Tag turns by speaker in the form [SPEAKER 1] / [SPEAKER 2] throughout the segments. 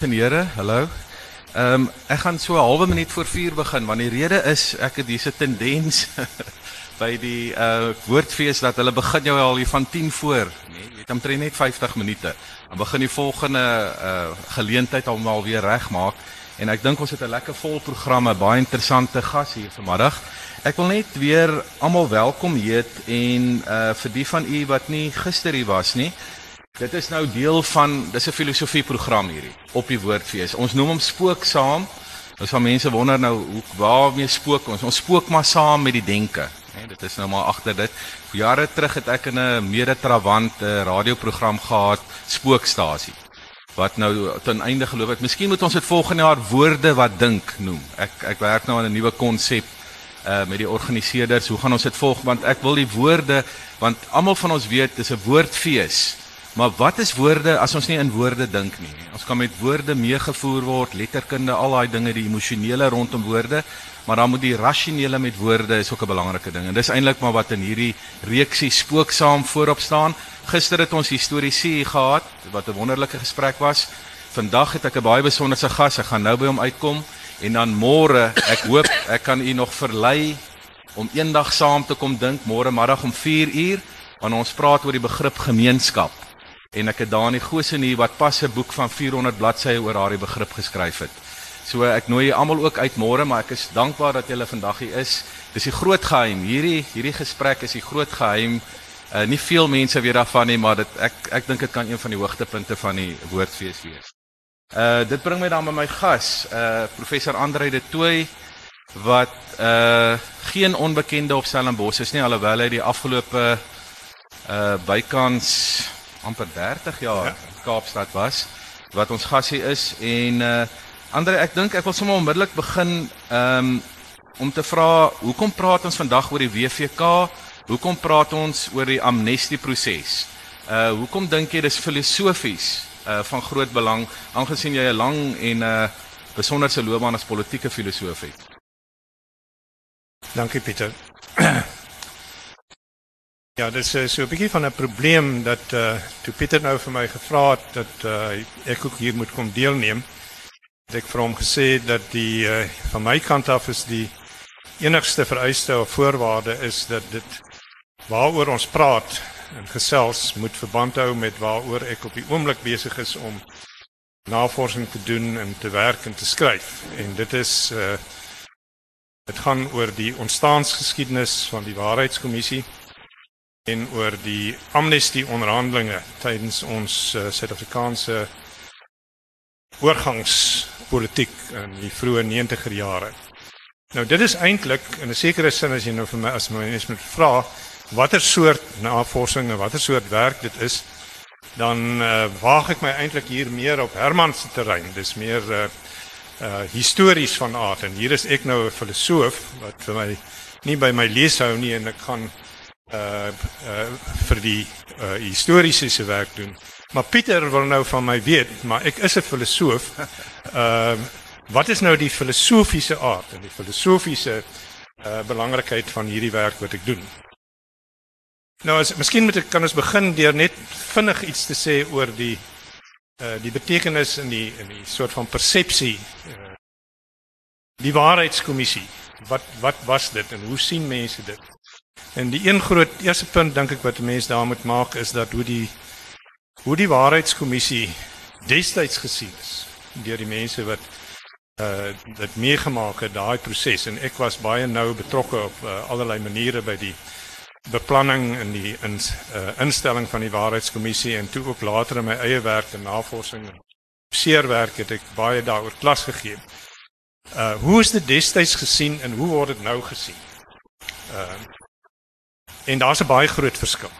[SPEAKER 1] Here, hallo. Ehm um, ek gaan so 'n halwe minuut voor 4 begin want die rede is ek het hierse tendens by die uh woordfees dat hulle begin jou al hier van 10 voor, nee, jy het omtrent net 50 minute. Dan begin die volgende uh geleentheid om al weer regmaak en ek dink ons het 'n lekker vol programme, baie interessante gas hier vanmiddag. Ek wil net weer almal welkom heet en uh vir die van u wat nie gister hier was nie, Dit is nou deel van dis 'n filosofieprogram hierdie op die woordfees. Ons noem hom spook saam. Ons van mense wonder nou hoe waarmee spook ons? Ons spook maar saam met die denke. Nee, dit is nou maar agter dit. Jare terug het ek in 'n medetrawant 'n radioprogram gehad, Spookstasie. Wat nou ten einde geloof het, miskien moet ons dit volgende jaar woorde wat dink noem. Ek ek werk nou aan 'n nuwe konsep uh met die organiseerders. Hoe gaan ons dit volg? Want ek wil die woorde want almal van ons weet dis 'n woordfees. Maar wat is woorde as ons nie in woorde dink nie? Ons kan met woorde meegevoer word, letterkunde, al daai dinge, die emosionele rondom woorde, maar dan moet die rasionele met woorde is ook 'n belangrike ding. En dis eintlik maar wat in hierdie reeksie spooksaam voorop staan. Gister het ons historiese gehad wat 'n wonderlike gesprek was. Vandag het ek 'n baie besonderse gas. Ek gaan nou by hom uitkom en dan môre, ek hoop ek kan u nog verlei om eendag saam te kom dink môre middag om 4 uur wanneer ons praat oor die begrip gemeenskap en ek het Dani Gosen hier wat pas 'n boek van 400 bladsye oor daardie begrip geskryf het. So ek nooi julle almal ook uit môre, maar ek is dankbaar dat julle vandag hier is. Dis die groot geheim. Hierdie hierdie gesprek is die groot geheim. Uh nie veel mense weet daarvan nie, maar dit ek ek dink dit kan een van die hoogtepunte van die woordfees wees. Uh dit bring my dan by my gas, uh professor Andre de Tooy wat uh geen onbekende op Stellenbosch is nie alhoewel hy die afgelope uh bykans amper 30 jaar ja. Kaapstad was wat ons gasie is en uh Andre ek dink ek wil sommer onmiddellik begin um om te vra hoekom praat ons vandag oor die WVK? Hoekom praat ons oor die amnestie proses? Uh hoekom dink jy dis filosofies uh van groot belang aangesien jy 'n lang en uh, besonderse loopbaan as politieke filosoof het?
[SPEAKER 2] Dankie Pieter. Ja, dit is uh, so 'n bietjie van 'n probleem dat uh toe Pieter nou vir my gevra het dat uh ek ook hier moet kom deelneem. Het ek vir hom gesê dat die uh van my kant af is die enigste vereiste of voorwaarde is dat dit waaroor ons praat en gesels moet verband hou met waaroor ek op die oomblik besig is om navorsing te doen en te werk en te skryf. En dit is uh dit gaan oor die ontstaansgeskiedenis van die waarheidskommissie en oor die amnestie onderhandelinge tydens ons uh, Suid-Afrikaanse oorgangspolitiek in die vroeë 90er jare. Nou dit is eintlik in 'n sekere sin as jy nou vir my as my mens moet vra watter soort navorsing en watter soort werk dit is, dan uh, waag ek my eintlik hier meer op Herman se terrein. Dis meer uh, uh histories van aard en hier is ek nou 'n filosoof wat vir my nie by my lees hou nie en ek gaan uh uh vir die uh historiese se werk doen. Maar Pieter wil nou van my weet, maar ek is 'n filosoof. Ehm uh, wat is nou die filosofiese aard en die filosofiese uh belangrikheid van hierdie werk wat ek doen? Nou as miskien moet ek kan ons begin deur net vinnig iets te sê oor die uh die betekenis in die in die soort van persepsie uh die waarheidskommissie. Wat wat was dit en hoe sien mense dit? En die een groot eerste punt dink ek wat mense daar moet maak is dat hoe die hoe die waarheidskommissie destyds gesien is deur die mense wat uh dit meegemaak het daai proses en ek was baie nou betrokke op uh, allerlei maniere by die beplanning en die in, uh, instelling van die waarheidskommissie en toe ook later in my eie werk en navorsing en seerwerk het ek baie daaroor klas gegee. Uh hoe is dit destyds gesien en hoe word dit nou gesien? Uh En daar's 'n baie groot verskil.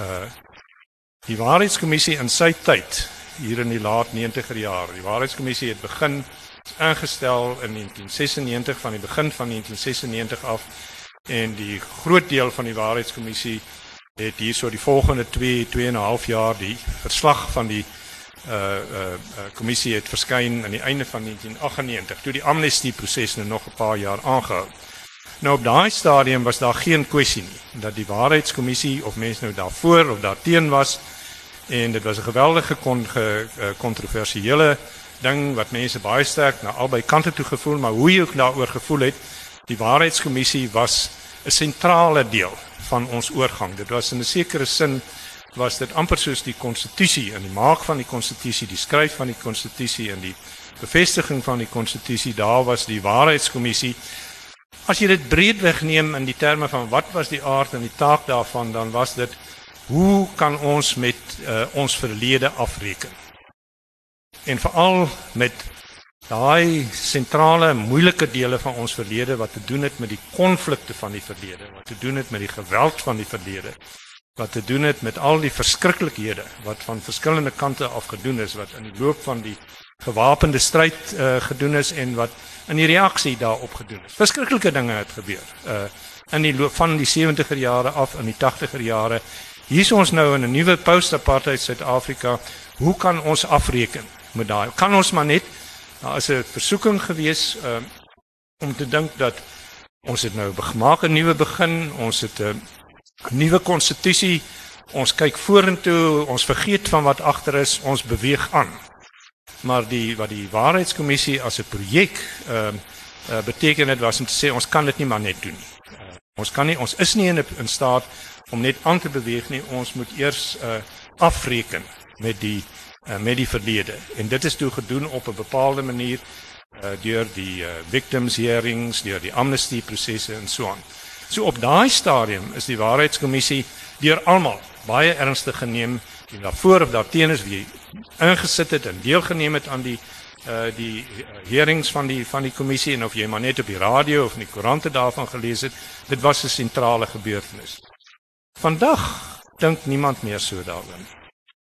[SPEAKER 2] Uh die waarheidskommissie in sy tyd hier in die laat 90er jare. Die waarheidskommissie het begin ingestel in 1996 van die begin van 1996 af en die groot deel van die waarheidskommissie het hierso die volgende 2 2 en 'n half jaar die verslag van die uh uh kommissie het verskyn aan die einde van 1998 toe die amnestie proses nou nog 'n paar jaar aangehou. Nou op daai stadium was daar geen kwessie nie dat die waarheidskommissie of mense nou daarvoor of daarteen was en dit was 'n geweldige kon, ge, kontroversiële ding wat mense baie sterk na albei kante toe gevoel, maar hoe jy ook daaroor gevoel het, die waarheidskommissie was 'n sentrale deel van ons oorgang. Dit was in 'n sekere sin was dit amper soos die konstitusie en die maak van die konstitusie, die skryf van die konstitusie en die bevestiging van die konstitusie. Daar was die waarheidskommissie. As jy dit breed wegneem in die terme van wat was die aard en die taak daarvan, dan was dit hoe kan ons met uh, ons verlede afreken? En veral met daai sentrale moeilike dele van ons verlede wat te doen het met die konflikte van die verlede, wat te doen het met die geweld van die verlede, wat te doen het met al die verskriklikhede wat van verskillende kante af gedoen is wat in die loop van die gewapende stryd uh, gedoen is en wat in die reaksie daarop gedoen is. Verskriklike dinge het gebeur. Uh in die loop van die 70er jare af in die 80er jare. Hier is ons nou in 'n nuwe post-apartheid Suid-Afrika. Hoe kan ons afreken met daai? Kan ons maar net daar is 'n versoeking gewees uh om te dink dat ons het nou gemaak 'n nuwe begin. Ons het 'n nuwe konstitusie. Ons kyk vorentoe, ons vergeet van wat agter is, ons beweeg aan maar die wat die waarheidskommissie as 'n projek ehm uh, uh, beteken dit was om te sê ons kan dit nie maar net doen nie. Uh, ons kan nie ons is nie in in staat om net aan te beweeg nie. Ons moet eers uh, afreken met die uh, met die verlede. En dit is toe gedoen op 'n bepaalde manier uh, deur die uh, victims hearings, deur die amnesty prosesse en so aan. So op daai stadium is die waarheidskommissie deur almal baie ernstig geneem en daarvoor of daarteen is wie ingesit het en deelgeneem het aan die uh die hearings van die van die kommissie en of jy maar net op die radio of in die koerante daarvan gelees het dit was 'n sentrale gebeurtenis. Vandag dink niemand meer so daaroor.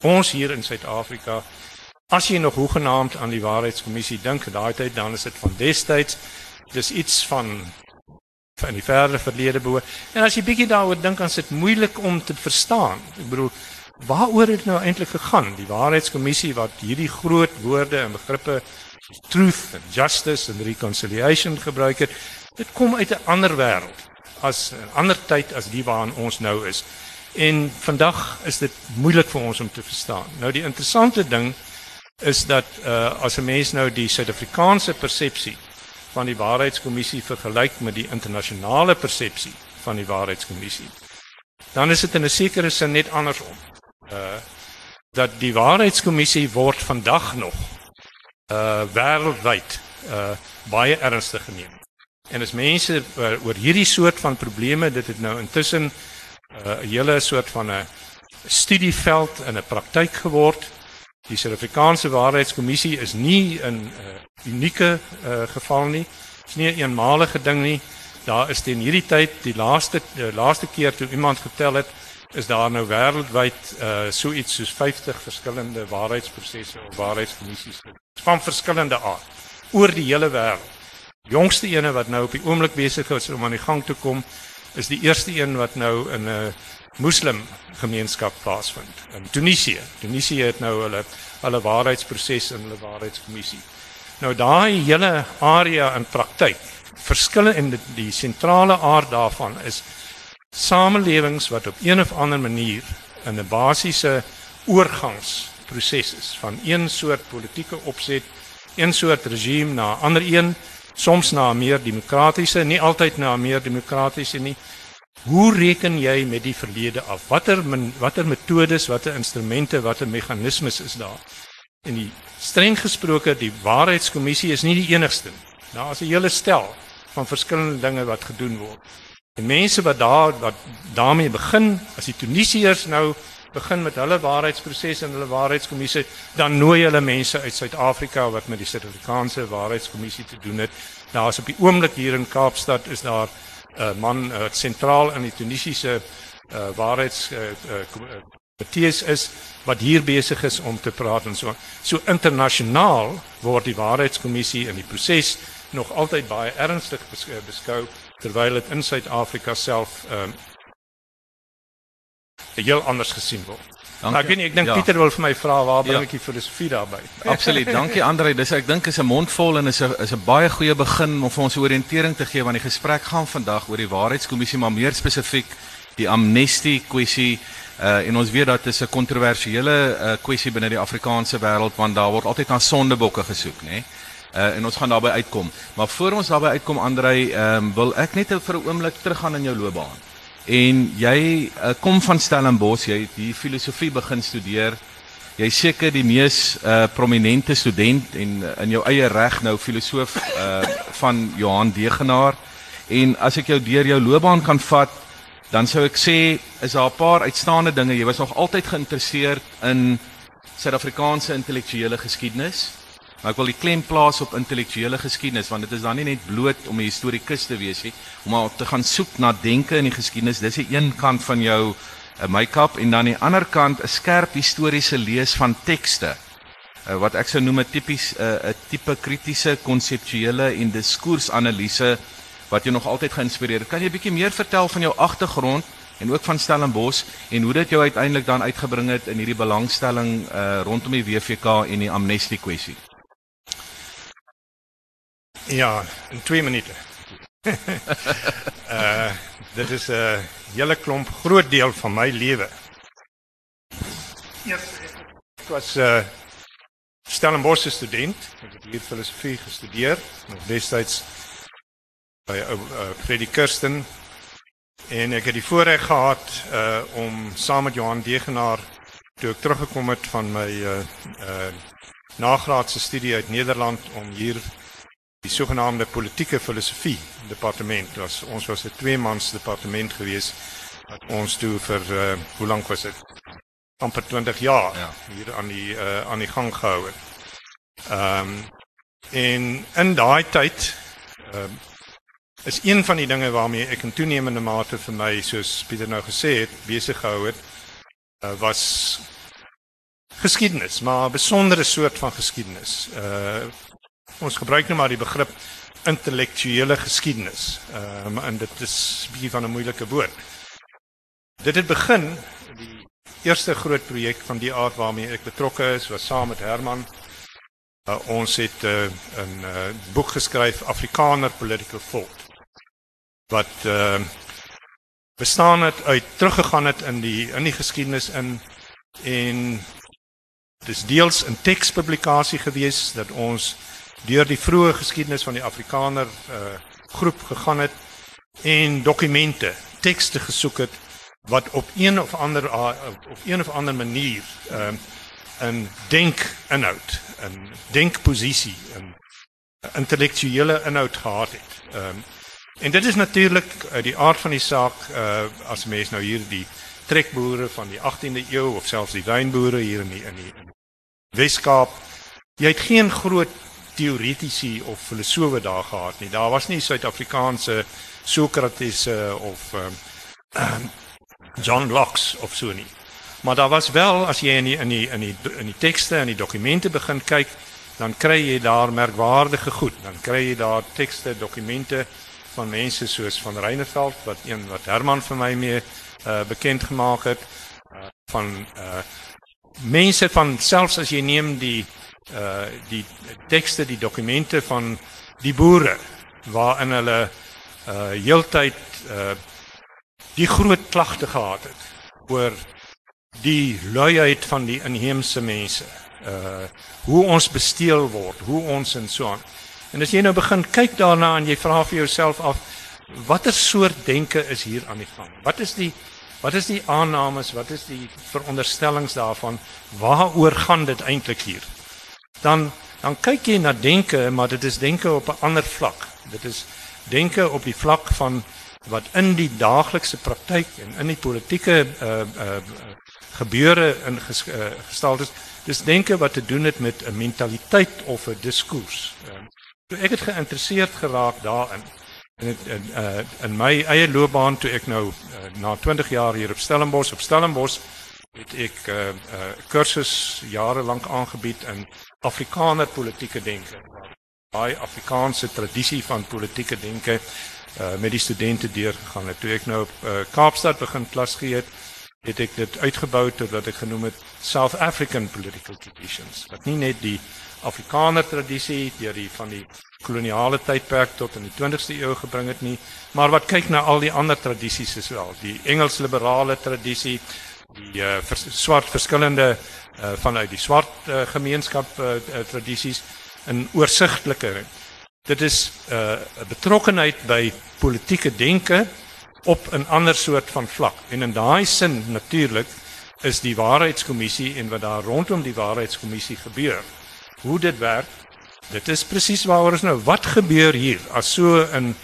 [SPEAKER 2] Ons hier in Suid-Afrika as jy nog hoegenaamd aan die waarheidskommissie dink daai tyd dan is dit van destyds dis iets van van die verre verlede behoort. En as jy bietjie daaroor dink dan is dit moeilik om te verstaan. Ek bedoel waaroor het nou eintlik gegaan? Die waarheidskommissie wat hierdie groot woorde en begrippe truth and justice and reconciliation gebruik het, dit kom uit 'n ander wêreld as 'n ander tyd as die waarin ons nou is. En vandag is dit moeilik vir ons om te verstaan. Nou die interessante ding is dat uh as 'n mens nou die Suid-Afrikaanse persepsie van die waarheidskommissie vergelyk met die internasionale persepsie van die waarheidskommissie, dan is dit in 'n sekere sin net andersom uh dat die waarheidskommissie word vandag nog uh wêreldwyd uh baie ernstig geneem. En as mense uh, oor hierdie soort van probleme, dit het nou intussen 'n uh, hele soort van 'n studieveld en 'n praktyk geword. Die Suid-Afrikaanse Waarheidskommissie is nie 'n uh, unieke uh, geval nie. Dit is nie 'n eenmalige ding nie. Daar is teen hierdie tyd die laaste die laaste keer toe iemand getel het is daar nou wêreldwyd uh so iets soos 50 verskillende waarheidsprosesse of waarheidskommissies van verskillende aard oor die hele wêreld. Jongste ene wat nou op die oomblik besig is om aan die gang te kom, is die eerste een wat nou in 'n moslim gemeenskap plaasvind in Tunesië. Tunesië het nou hulle hulle waarheidsproses en hulle waarheidskommissie. Nou daai hele area in praktyk, verskille in die, die sentrale aard daarvan is samelewings wat op een of ander manier in 'n basiese oorgangsproses is van een soort politieke opset, een soort regime na 'n ander een, soms na 'n meer demokratiese, nie altyd na 'n meer demokratiese nie. Hoe reken jy met die verlede af? Watter watter metodes, watter instrumente, watter meganismes is daar? En die streng gesproke, die waarheidskommissie is nie die enigste nie. Daar is 'n hele stel van verskillende dinge wat gedoen word. Die mense wat daar wat daarmee begin, as die Tunisiërs nou begin met hulle waarheidsproses en hulle waarheidskommissie, dan nooi hulle mense uit Suid-Afrika wat met die Suid-Afrikaanse waarheidskommissie te doen het. Daar's op die oomblik hier in Kaapstad is daar 'n uh, man wat uh, sentraal in die Tunisiese uh, waarheids uh, uh, Matthias is wat hier besig is om te praat en so. So internasionaal word die waarheidskommissie in die proses nog altyd baie ernstig beskou terwyl dit in Suid-Afrika self ehm um, heel anders gesien word. Dankie. Nou, ek weet nie, ek dink ja. Pieter wil vir my vra waar bring ja. ek die filosofie daarby?
[SPEAKER 1] Absoluut. Dankie Andre. Dis ek dink is 'n mondvol en is 'n is 'n baie goeie begin om vir ons 'n oriëntering te gee want die gesprek gaan vandag oor die waarheidskommissie maar meer spesifiek die amnestie kwessie Uh en ons weet dat dit 'n kontroversiële uh, kwessie binne die Afrikaanse wêreld want daar word altyd na sondebokke gesoek, nê? Nee? Uh en ons gaan daarby uitkom. Maar voor ons daarby uitkom Andrei, ehm um, wil ek net vir 'n oomblik teruggaan in jou loopbaan. En jy uh, kom van Stellenbosch, jy het hier filosofie begin studeer. Jy seker die mees uh prominente student en uh, in jou eie reg nou filosoof uh van Johan Degenaar. En as ek jou deur jou loopbaan kan vat, dan sou ek sê is daar 'n paar uitstaande dinge. Jy was nog altyd geïnteresseerd in Suid-Afrikaanse intellektuele geskiedenis. Maar ek wil die klem plaas op intellektuele geskiedenis want dit is dan nie net bloot om 'n historikus te wees nie, maar te gaan soek na denke in die geskiedenis. Dis die een kant van jou uh, make-up en dan die ander kant 'n skerp historiese lees van tekste. Uh, wat ek sou noem 'n tipies 'n uh, tipe kritiese konseptuele en diskursanalise wat jou nog altyd geïnspireer het. Kan jy 'n bietjie meer vertel van jou agtergrond en ook van Stellenbosch en hoe dit jou uiteindelik dan uitgebring het in hierdie belangstelling uh, rondom die WVK en die amnestie kwessie?
[SPEAKER 2] Ja, in 2 minute. uh dit is 'n uh, hele klomp groot deel van my lewe. Ja, ek was 'n uh, Stellenbosch student, ek het hier filosofie gestudeer, destyds by ou uh, Freddy Kirsten en ek het die voorreg gehad uh om saam met Johan Degenaar toe ek teruggekom het van my uh uh nagraadse studie uit Nederland om hier die sogenaamde politieke filosofie departement was ons was 'n twee mans departement gewees wat ons toe vir uh, hoe lank was dit amper 20 jaar ja. hier aan die uh, aan die gang gehou het. Ehm um, en in daai tyd ehm um, is een van die dinge waarmee ek in toenemende mate vir my soos Pieter nou gesê het besig gehou het uh, was geskiedenis, maar 'n besondere soort van geskiedenis. Uh ons gebruik nou maar die begrip intellektuele geskiedenis. Ehm uh, en dit is 'n bietjie van 'n moeilike woord. Dit het begin die eerste groot projek van die aard waarmee ek betrokke is was saam met Herman. Uh, ons het uh, 'n uh, boek geskryf Afrikaner Political Thought wat uh, bestaan het uit teruggegaan het in die in die geskiedenis in en dis deels 'n tekspublikasie gewees dat ons deur die vroeë geskiedenis van die Afrikaner uh groep gegaan het en dokumente, tekste gesoek het wat op een of ander uh, op een of ander manier ehm uh, 'n denkinhoud, 'n denkposisie, 'n intellektuele inhoud gehad het. Ehm um, en dit is natuurlik uit die aard van die saak uh as mens nou hier die trekboere van die 18de eeu of selfs die wynboere hier in die in die, die Weskaap jy het geen groot teoretici of filosowe daar gehad nie. Daar was nie Suid-Afrikaanse Sokrates of um, John Locke of so nie. Maar daar was wel as jy in die in die in die in die tekste en die dokumente begin kyk, dan kry jy daar merkwaardige goed. Dan kry jy daar tekste, dokumente van mense soos van Reineveld wat een wat Herman vir my mee uh, bekend gemaak het uh, van uh, mense van selfs as jy neem die uh die tekste, die dokumente van die boere waarin hulle uh heeltyd uh die groot klagte gehad het oor die luiheid van die inheemse mense. Uh hoe ons besteel word, hoe ons en so aan. En as jy nou begin kyk daarna en jy vra vir jouself af watter soort denke is hier aan die gang? Wat is die wat is die aannames, wat is die veronderstellings daarvan? Waaroor gaan dit eintlik hier? Dan dan kyk jy na denke, maar dit is denke op 'n ander vlak. Dit is denke op die vlak van wat in die daaglikse praktyk en in die politieke uh uh gebeure in ges, uh, gestel is. Dis denke wat te doen het met 'n mentaliteit of 'n diskurs. Uh, ek het geïnteresseerd geraak daarin. En het, in uh in my eie loopbaan toe ek nou uh, na 20 jaar hier op Stellenbosch op Stellenbosch het ek 'n uh, uh, kursus jare lank aangebied in Afrikaner politieke denke. Daai Afrikaanse tradisie van politieke denke uh, met die studente deurgegaan het. Toe ek nou op uh, Kaapstad begin klas gee het, het ek dit uitgebou tot wat ek genoem het South African political traditions. Wat nie net die Afrikaner tradisie deur die van die koloniale tydperk tot in die 20ste eeu gebring het nie, maar wat kyk na al die ander tradisies as wel. Die Engels liberale tradisie, die uh, vers, swart verskillende uh, vanuit die swart uh, gemeenskap uh, uh, tradisies in oorsigtelike. Dit is 'n uh, betrokkenheid by politieke denke op 'n ander soort van vlak. En in daai sin natuurlik is die waarheidskommissie en wat daar rondom die waarheidskommissie gebeur. Hoe dit werk, dit is presies waaroor ons nou wat gebeur hier as so 'n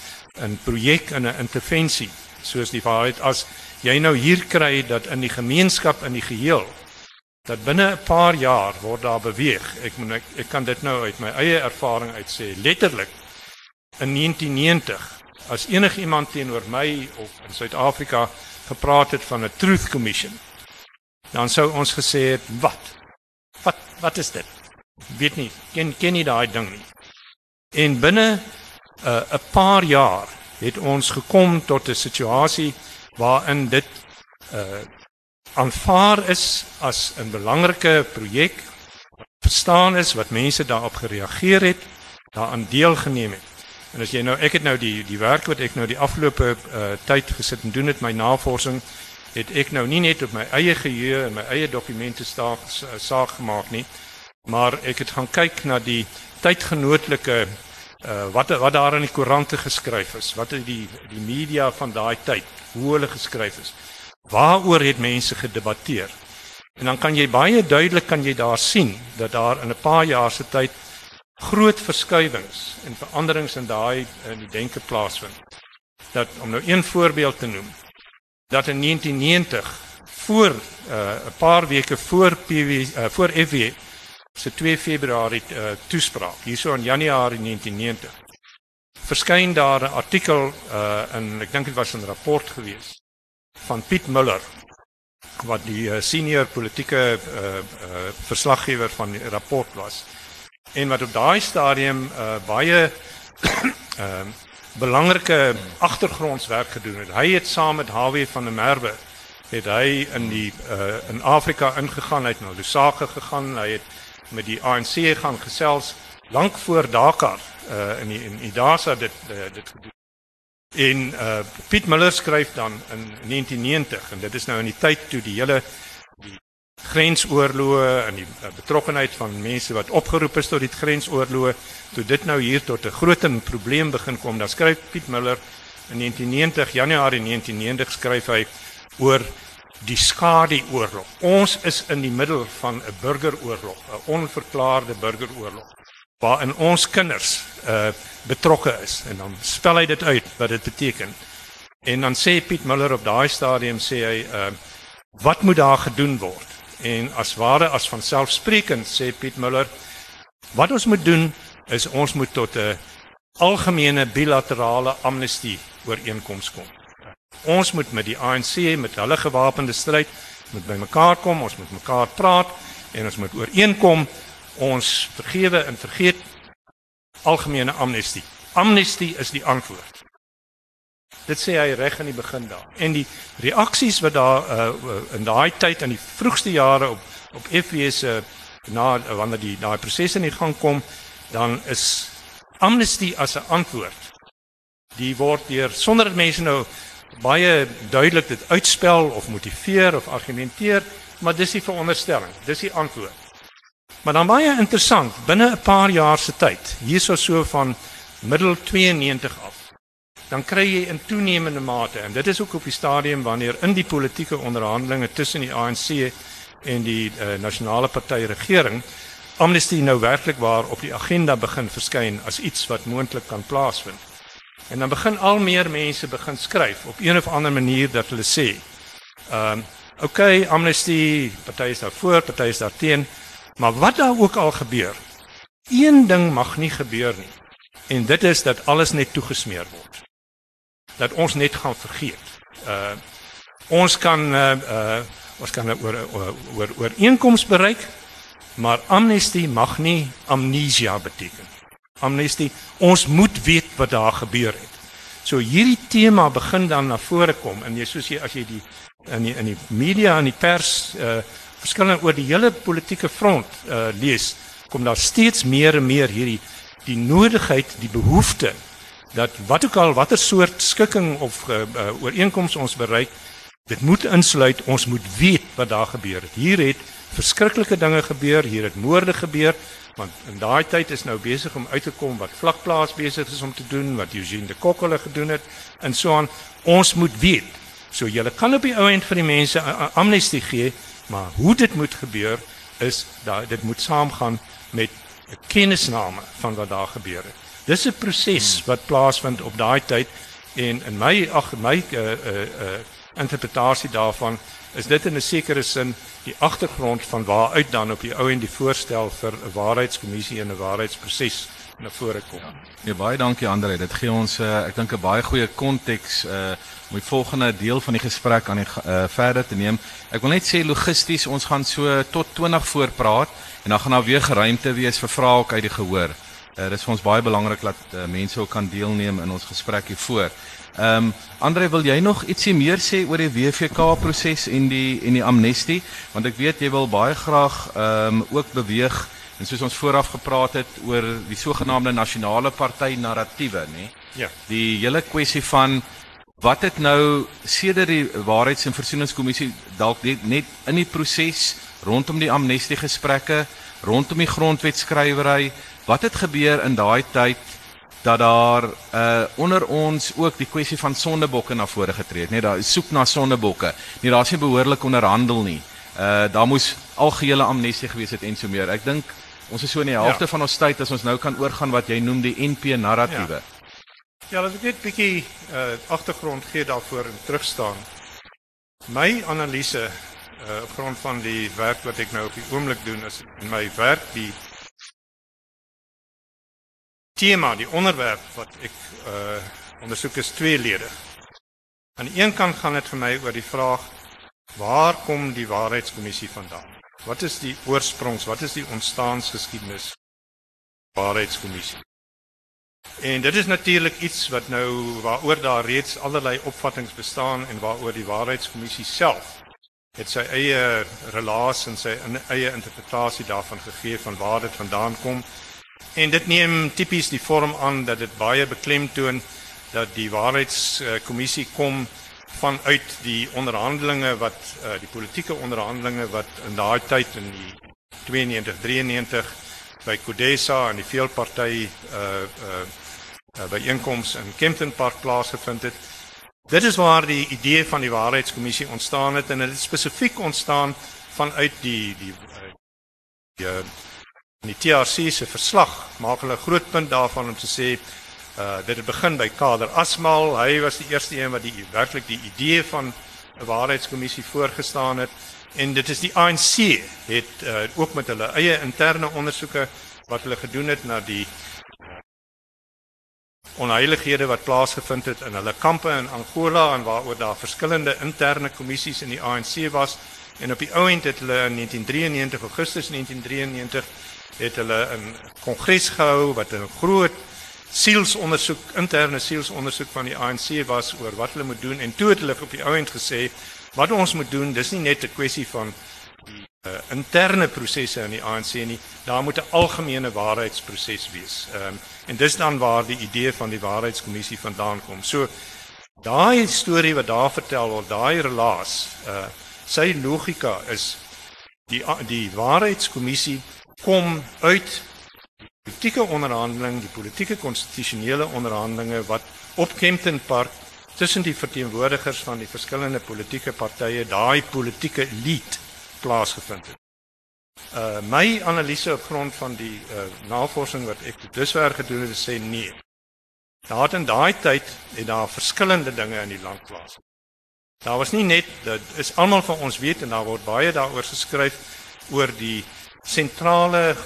[SPEAKER 2] 'n projek en 'n intervensie soos die waarheid as jy nou hier kry dat in die gemeenskap in die geheel dat binne 'n paar jaar word daar beweeg. Ek moet ek, ek kan dit nou uit my eie ervaring uit sê letterlik in 1990 as enigiemand teenoor my of in Suid-Afrika gepraat het van 'n truth commission dan sou ons gesê het wat? Wat wat is dit? Weet nie ken ken nie daai ding nie. En binne 'n uh, 'n paar jaar het ons gekom tot 'n situasie waarin dit uh aanvaar is as 'n belangrike projek verstaan is wat mense daarop gereageer het daaraan deelgeneem het en as jy nou ek het nou die die werk wat ek nou die afgelope uh, tyd gesit en doen het my navorsing het ek nou nie net op my eie geheue en my eie dokumente staak saak gemaak nie, maar ek het gaan kyk na die tydgenootlike uh wat wat daar in die koerante geskryf is, wat is die die media van daai tyd, hoe hulle geskryf is. Waaroor het mense gedebatteer? En dan kan jy baie duidelik kan jy daar sien dat daar in 'n paar jaar se tyd groot verskywings en veranderings in daai in die denke plaasvind. Dat om nou een voorbeeld te noem, dat in 1990 voor uh, 'n paar weke voor PW uh, voor FW se 2 Februarie uh, toespraak hierso in Januarie 1990 verskyn daar 'n artikel uh, in ek dink dit was 'n rapport gewees van Piet Muller wat die uh, senior politieke uh, uh, verslaggewer van die rapport was en wat op daai stadium uh, baie uh, belangrike agtergrondswerk gedoen het. Hy het saam met Hawe van der Merwe het hy in die uh, in Afrika ingegaan, hy het na Lusaka gegaan, hy het met die ANC gaan gesels lank voor Dakar uh, in die, in Idasa dit uh, dit gedoen. En uh, Piet Miller skryf dan in 1990 en dit is nou in die tyd toe die hele die grensoorloë en die uh, betrokkenheid van mense wat opgeroep is tot die grensoorloë toe dit nou hier tot 'n groot probleem begin kom. Dan skryf Piet Miller in 1990 Januarie 1990 skryf hy oor die skadeoorlog. Ons is in die middel van 'n burgeroorlog 'n onverklaarde burgeroorlog waarin ons kinders uh betrokke is. En dan spel hy dit uit wat dit beteken. En dan sê Piet Miller op daai stadium sê hy uh wat moet daar gedoen word? En as ware as van selfsprekend sê Piet Muller, wat ons moet doen is ons moet tot 'n algemene bilaterale amnestie ooreenkoms kom. Ons moet met die ANC met hulle gewapende stryd moet bymekaar kom, ons moet mekaar praat en ons moet ooreenkom ons vergewe en vergeet algemene amnestie. Amnestie is die antwoord. Dit sê hy reg aan die begin daar. En die reaksies wat daar uh, in daai tyd in die vroegste jare op op FW se uh, na wanneer die daai proses in gang kom, dan is amnestie as 'n antwoord. Die word deur sonder dat mense nou baie duidelik dit uitspel of motiveer of argumenteer, maar dis die veronderstelling, dis die antwoord. Maar dan baie interessant, binne 'n paar jaar se tyd, hierso so van middel 92 af dan kry jy in toenemende mate en dit is ook op die stadium wanneer in die politieke onderhandelinge tussen die ANC en die uh, nasionale party regering amnestie nou werklik waar op die agenda begin verskyn as iets wat moontlik kan plaasvind. En dan begin al meer mense begin skryf op een of ander manier dat hulle sê, ehm um, okay, amnestie, party is daar voor, party is daar teen, maar wat daar ook al gebeur, een ding mag nie gebeur nie. En dit is dat alles net toegesmeer word dat ons net gaan vergeet. Uh ons kan uh, uh ons kan oor oor oor ooreenkoms bereik, maar amnestie mag nie amnesia beteken. Amnestie, ons moet weet wat daar gebeur het. So hierdie tema begin dan na vore kom en jy soos jy as jy die in die in die media en die pers uh verskillend oor die hele politieke front uh lees, kom daar steeds meer en meer hierdie die nodigheid, die behoefte dat wat ook al watter soort skikking of uh, uh, ooreenkoms ons bereik Dit moet insluit ons moet weet wat daar gebeur het. Hier het verskriklike dinge gebeur, hier het moorde gebeur, want in daai tyd is nou besig om uit te kom wat vlakplaas besig is om te doen, wat Eugene de Kok hulle gedoen het en so aan. Ons moet weet. So julle kan op die ou end vir die mense amnestie gee, maar hoe dit moet gebeur is dat dit moet saamgaan met 'n kennisname van wat daar gebeur het. Dis 'n proses wat plaasvind op daai tyd en in my ag my uh uh uh interpretasie daarvan is dit in 'n sekere sin die agtergrond van waaruit dan op die ou en die voorstel vir 'n waarheidskommissie en 'n waarheidsproses na vore kom. Ja,
[SPEAKER 1] nee, baie dankie Andre. Dit gee ons uh, ek dink 'n baie goeie konteks uh om die volgende deel van die gesprek aan die uh, verder te neem. Ek wil net sê logisties ons gaan so tot 20 voor praat en dan gaan daar weer geruimte wees vir vrae ook uit die gehoor. Uh, dit is vir ons baie belangrik dat uh, mense ook kan deelneem in ons gesprek hier voor. Ehm um, Andre, wil jy nog ietsie meer sê oor die WVK proses en die en die amnestie? Want ek weet jy wil baie graag ehm um, ook beweeg en soos ons vooraf gepraat het oor die sogenaamde nasionale party narratiewe, nê?
[SPEAKER 2] Ja.
[SPEAKER 1] Die hele kwessie van wat het nou sedert die waarheids- en versoeningskommissie dalk net, in die proses rondom die amnestie gesprekke, rondom die grondwetskrywery, wat het gebeur in daai tyd dat daar uh onder ons ook die kwessie van sondebokke na vore getree het, net daar soek na sondebokke. Nee, daar's nie behoorlik onderhandel nie. Uh daar moes algehele amnestie gewees het en so meer. Ek dink ons is so in die helfte ja. van ons tyd as ons nou kan oorgaan wat jy noem die NP narratiewe.
[SPEAKER 2] Ja, ja as ek net bietjie uh agtergrond gee daarvoor en terugstaan. My analise uh op grond van die werk wat ek nou op die oomblik doen is in my werk die tema, die onderwerp wat ek uh ondersoek is tweeledig. Aan die een kant gaan dit vir my oor die vraag waar kom die waarheidskommissie vandaan? Wat is die oorsprongs? Wat is die ontstaansgeskiedenis waarheidskommissie? En dit is natuurlik iets wat nou waaroor daar reeds allerlei opvattinge bestaan en waaroor die waarheidskommissie self het sy eie relasie en sy eie interpretasie daarvan gegee van waar dit vandaan kom. En dit neem tipies die vorm aan dat dit baie beklemtoon dat die waarheidskommissie kom vanuit die onderhandelinge wat uh, die politieke onderhandelinge wat in daai tyd in die 92 93 by Kodesa en die veelparty uh uh, uh byeenkoms in Kempton Park plaasgevind het. Dit is waar die idee van die waarheidskommissie ontstaan het en dit het spesifiek ontstaan vanuit die die die, die die TRC se verslag maak hulle groot punt daarvan om te sê uh dit het begin by Kader Asmal. Hy was die eerste een wat die werklik die idee van 'n waarheidskommissie voorgestaan het en dit is die ANC het uh ook met hulle eie interne ondersoeke wat hulle gedoen het na die onheilighede wat plaasgevind het in hulle kampe in Angola en waaroor daar verskillende interne kommissies in die ANC was en op die ou end het hulle in 1993 Augustus 1993 het hulle 'n kongres gehou wat 'n groot sielsondersoek, interne sielsondersoek van die ANC was oor wat hulle moet doen en toe het hulle op die ouend gesê wat ons moet doen, dis nie net 'n kwessie van die uh, interne prosesse in die ANC nie, daar moet 'n algemene waarheidsproses wees. Ehm um, en dis dan waar die idee van die waarheidskommissie vandaan kom. So daai storie wat daar vertel word, daai relaas, uh sy logika is die die waarheidskommissie kom uit politieke onderhandeling, die politieke konstitusionele onderhandelinge wat op Kempton Park tussen die verteenwoordigers van die verskillende politieke partye, daai politieke elite plaasgevind het. Uh my analise op grond van die uh navorsing wat ek tot dusver gedoen het, sê nee. Daar het in daai tyd het daar verskillende dinge in die land plaas. Daar was nie net dit is almal van ons weet en daar word baie daaroor geskryf oor die sentrale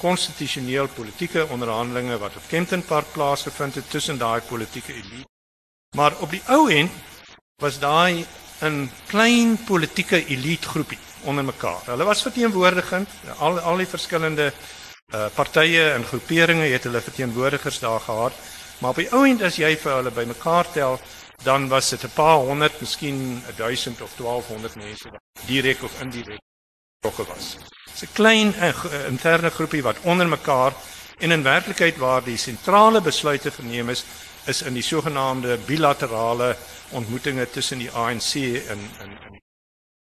[SPEAKER 2] konstitusioneel uh, politieke onderhandelinge wat op Kempton Park plaasgevind het tussen daai politieke elite. Maar op die ou end was daai 'n klein politieke elite groepie onder mekaar. Hulle was verteenwoordigend, al al die verskillende uh, partye en groeperinge het hulle verteenwoordigers daar gehad, maar op die ou end as jy vir hulle bymekaar tel, dan was dit 'n paar honderd, miskien 1000 of 1200 mense direk of indirek betrokke was. 'n klein uh, interne groepie wat onder mekaar En in werklikheid waar die sentrale besluite geneem is, is in die sogenaamde bilaterale ontmoetinge tussen die ANC en in in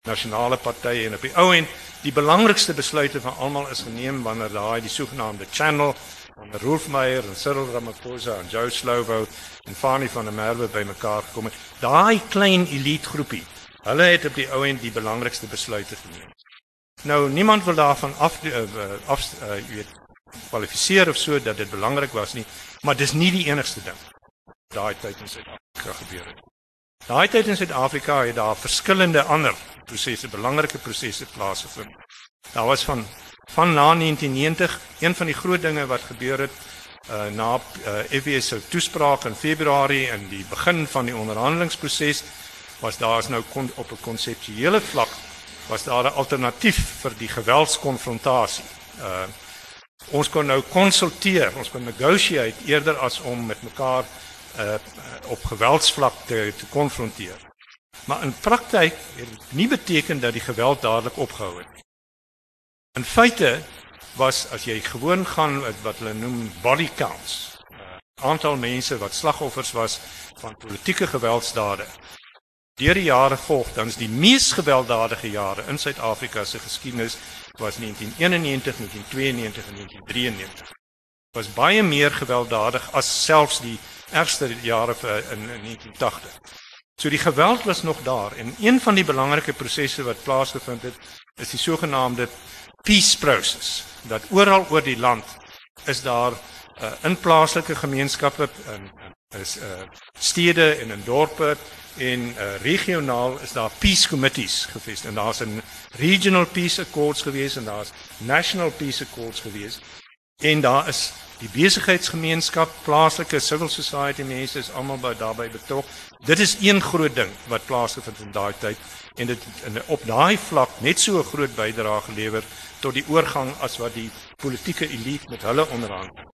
[SPEAKER 2] nasionale partye en op die ou end die belangrikste besluite van almal is geneem wanneer daai die sogenaamde channel van Rolf Meyer en Cyril Ramaphosa en Joe Slovo en Fani van der Merwe bymekaar gekom het. Daai klein elite groepie, hulle het op die ou end die belangrikste besluite geneem. Nou niemand wil daarvan af uh, af uh, weet kwalifiseer of so dat dit belangrik was nie, maar dis nie die enigste ding daai tyd in Suid-Afrika gebeur het. Daai tyd in Suid-Afrika het daar verskillende ander prosesse, belangrike prosesse plaasgevind. Daar was van van na 1990 een van die groot dinge wat gebeur het uh, na uh, FWS se toespraak in Februarie en die begin van die onderhandelingsproses was daar is nou kon, op 'n konseptuele vlak was daar 'n alternatief vir die geweldskonfrontasie. Uh ons kon nou konsulteer, ons kon negotiate eerder as om met mekaar uh op geweldsvlak te te konfronteer. Maar in praktyk het dit nie beteken dat die geweld dadelik opgehou het nie. In feite was as jy gewoon gaan wat hulle noem body counts, uh, aantal mense wat slagoffers was van politieke geweldsdade. Deur die jare volg, dan is die mees gewelddadige jare in Suid-Afrika se geskiedenis was 1991, 1992 en 1993. Was baie meer gewelddadig as selfs die ergste jare in, in 1980. So die geweld was nog daar en een van die belangrike prosesse wat plaasgevind het is die sogenaamde peace process dat oral oor die land is daar uh, in plaaslike gemeenskappe in, is uh, stede en in dorpe en uh, regionaal is daar peace committees gevestig en daar's 'n regional peace accords gewees en daar's national peace accords gewees en daar is die besigheidsgemeenskap plaaslike civil society mense is almal by daarbey betrok dit is een groot ding wat plaasgevind in daai tyd en dit in op daai vlak net so 'n groot bydrae gelewer tot die oorgang as wat die politieke elite met hulle onderhandel.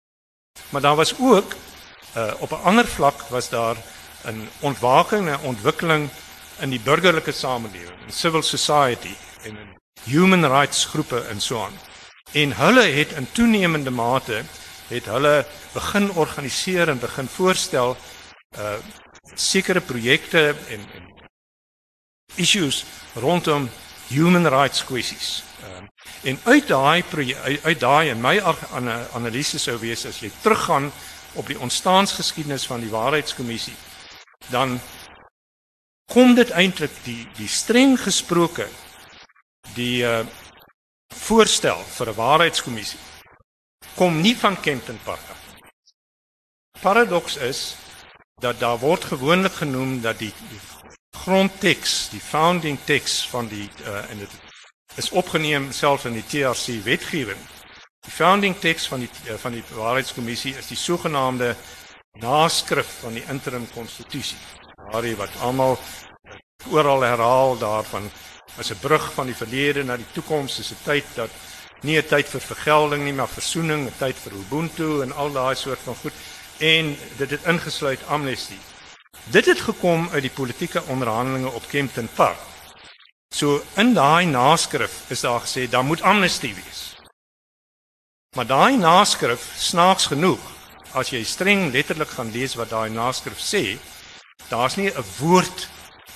[SPEAKER 2] Maar daar was ook uh, op 'n ander vlak was daar 'n ontwaking en ontwikkeling in die burgerlike samelewing, in civil society en in human rights groepe en so aan. En hulle het in toenemende mate het hulle begin organiseer en begin voorstel uh sekere projekte en en issues rondom human rights kwessies. Um, en uit daai uit, uit daai en my analise sou wees as jy teruggaan op die ontstaansgeskiedenis van die waarheidskommissie, dan kom dit eintlik die die streng gesproke die uh, voorstel vir 'n waarheidskommissie kom nie van Kempton Park af. Paradoks is dat daar word gewoonlik genoem dat die, die grondteks, die founding text van die uh, en dit is opgeneem self in die TRC wetgewing. Die founding text van die uh, van die waarheidskommissie is die sogenaamde naskrif van die interim konstitusie. Daardie wat almal oral herhaal daarvan as 'n brug van die verlede na die toekoms, is 'n tyd dat nie 'n tyd vir vergelding nie, maar versoening, 'n tyd vir ubuntu en al daai soort van goed en dit het ingesluit amnestie. Dit het gekom uit die politieke onderhandelinge op Kempton Park. So in daai naskrif is daar gesê daar moet amnestie wees. Maar daai naskrif snaaks genoeg as jy streng letterlik gaan lees wat daai naskrif sê, daar's nie 'n woord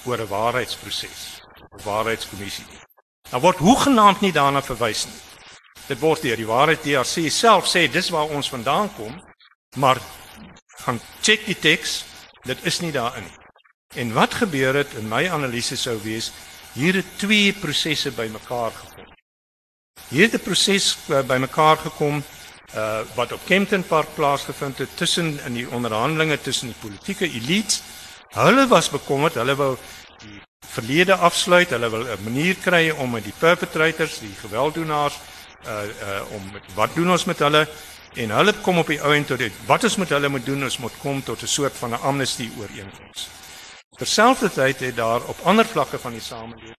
[SPEAKER 2] oor 'n waarheidsproses, 'n waarheidskommissie nie. Daar word hoegenaamd nie daarna verwys nie. Dit word deur die waarheid DRC self sê dis waar ons vandaan kom, maar gaan check die teks Dit is nie daarin nie. En wat gebeur het in my analise sou wees hier het twee prosesse bymekaar gekom. Hier het 'n proses uh, bymekaar gekom uh wat op Kempton Park plaasgevind het tussen in die onderhandelinge tussen die politieke elite. Hulle was bekommerd, hulle wou die verlede afsluit, hulle wil 'n manier kry om met die perpetrators, die gewelddoenaars uh uh om wat doen ons met hulle en hulle kom op die ou en tot dit wat ons met hulle moet doen is moet kom tot 'n soort van 'n amnestie ooreenkoms. Terselfdertyd het daar op ander vlakke van die samelewing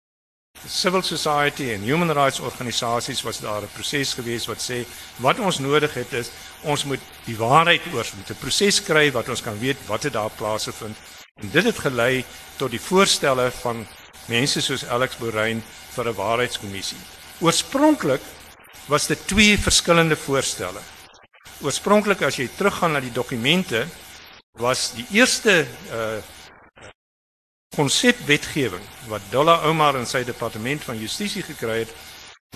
[SPEAKER 2] civil society en human rights organisasies was daar 'n proses gewees wat sê wat ons nodig het is ons moet die waarheid oor moet 'n proses kry wat ons kan weet wat het daar plaasgevind en dit het gelei tot die voorstelle van mense soos Alex Borein vir 'n waarheidskommissie. Oorspronklik was dit twee verskillende voorstelle. oorspronklik as jy teruggaan na die dokumente was die eerste uh konsepwetgewing wat Dolla Omar in sy departement van justisie gekry het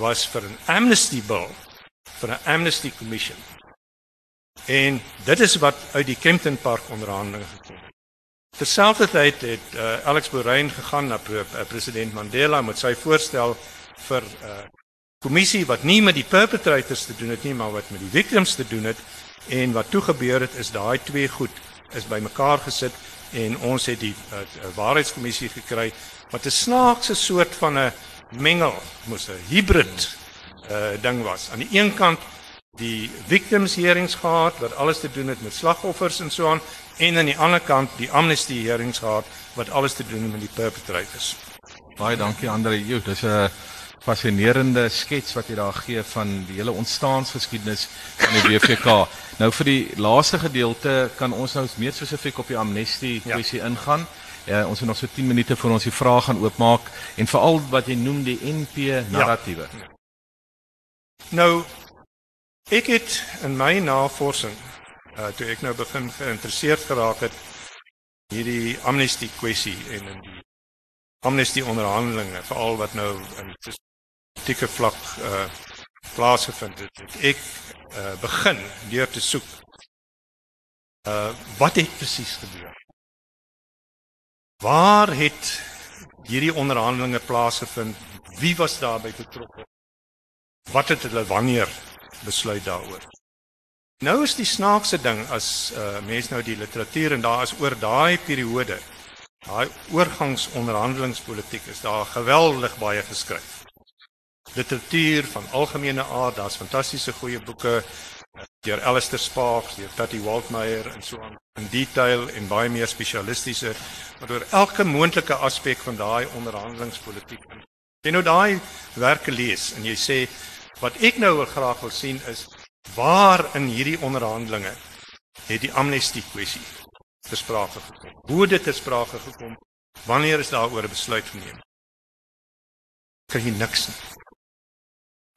[SPEAKER 2] was vir 'n amnesty bill vir 'n amnesty commission. En dit is wat uit die Kempton Park onderhandelinge gekom het. Terselfdertyd het uh, Alex Borein gegaan na pre uh, president Mandela met sy voorstel vir 'n uh, kommissie wat nie met die perpetrators te doen het nie, maar wat met die victims te doen het. En wat toe gebeur het is daai twee goed is bymekaar gesit en ons het die uh, waarheidskommissie gekry wat 'n snaakse soort van 'n mengel moes 'n hybrid uh ding was. Aan die een kant die victims hearings gehad wat alles te doen het met slagoffers en so aan en aan die ander kant die amnesty hearings gehad wat alles te doen het met die perpetrators.
[SPEAKER 1] Baie dankie Andre. Jo, dis 'n fascinerende skets wat jy daar gee van die hele ontstaansgeskiedenis van die WVK. nou vir die laaste gedeelte kan ons nou meer spesifiek op die amnesty kwessie ja. ingaan. Ja, ons het nog so 10 minute voor ons die vrae gaan oopmaak en veral wat jy noem die NP narratiewe. Ja.
[SPEAKER 2] Nou ek het in my navorsing uh toe ek nou begin geïnteresseerd geraak het hierdie amnesty kwessie en in die amnesty onderhandelinge veral wat nou in politieke vlak uh plaasgevind het, het ek uh begin deur te soek uh wat het presies gebeur? Waar het hierdie onderhandelinge plaasgevind? Wie was daarbey betrokke? Wat het hulle wanneer besluit daaroor? Nou is die snaakse ding as uh mense nou die literatuur en daar is oor daai periode, daai oorgangsonderhandelingspolitiek is daar geweldig baie geskryf. Literatuur van algemene aard, daar's fantastiese goeie boeke deur Alistair Sparks, deur Patty Waldmeyer en so aan in detail en baie meer spesialistiese wat oor elke moontlike aspek van daai onderhandelingspolitiek. Jy nou daai werke lees en jy sê wat ek nou graag wil sien is waar in hierdie onderhandelinge het die amnestie kwessie ter sprake gekom. Hoe het dit ter sprake gekom? Wanneer is daaroor 'n besluit geneem? Kry jy niks nie.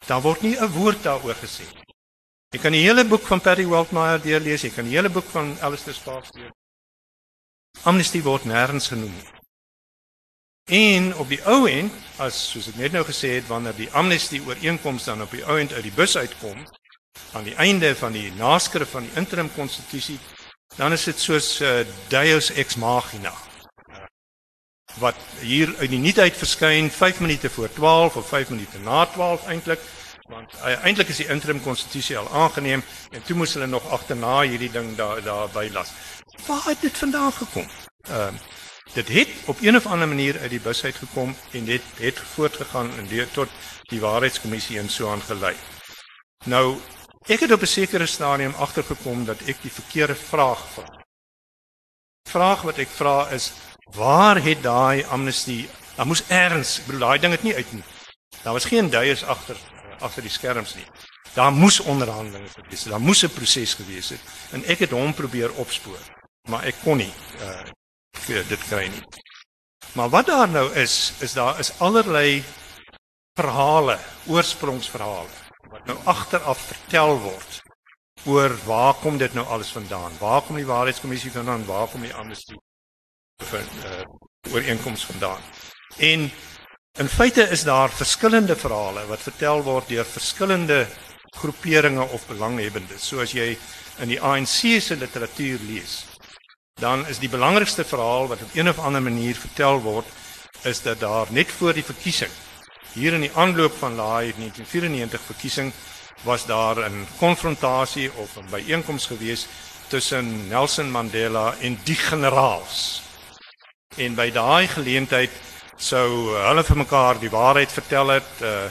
[SPEAKER 2] Daar word nie 'n woord daaroor gesê nie. Jy kan die hele boek van Perry Waldmeyer deurlees, jy kan die hele boek van Alistair Sparks lees. Amnesty word nêrens genoem nie. En op die ou end, as soos ek net nou gesê het, wanneer die amnesty ooreenkoms dan op die ou end uit die bus uitkom aan die einde van die naskrif van die interim konstitusie, dan is dit soos uh, Deus ex machina. Wat hier uit die nuutheid verskyn 5 minute voor 12 of 5 minute na 12 eintlik want uh, eintlik is die interim konstitusie al aangeneem en toe moes hulle nog agterna hierdie ding daar daar bylas. Waar het dit vandaan gekom? Ehm uh, dit het op een of ander manier uit die bus uit gekom en dit het voortgegaan en deur tot die waarheidskommissie en so aan gelei. Nou ek het op 'n sekere stadium agtergekom dat ek die verkeerde vraag vra. Vraag wat ek vra is waar het daai amnestie? Daar moes erns, bedoel daai ding het nie uit nie. Daar was geen duiers agter agter die skerms nie. Daar moes onderhandelinge gewees het. Daar moes 'n proses gewees het en ek het hom probeer opspoor, maar ek kon nie uh dit kry nie. Maar wat daar nou is, is daar is allerlei verhale, oorsprongsverhale wat nou agteraf vertel word oor waar kom dit nou alles vandaan? Waar kom die waarheidskommissie vandaan? Waar kom die amnestie van uh ooreenkoms vandaan? En In feite is daar verskillende verhale wat vertel word deur verskillende groeperinge of belanghebbendes. So as jy in die ANC se literatuur lees, dan is die belangrikste verhaal wat op een of ander manier vertel word, is dat daar net voor die verkiesing, hier in die aanloop van daai 1994 verkiesing, was daar 'n konfrontasie of 'n byeenkoms gewees tussen Nelson Mandela en die generaals. En by daai geleentheid sou uh, hulle vir mekaar die waarheid vertel het. Uh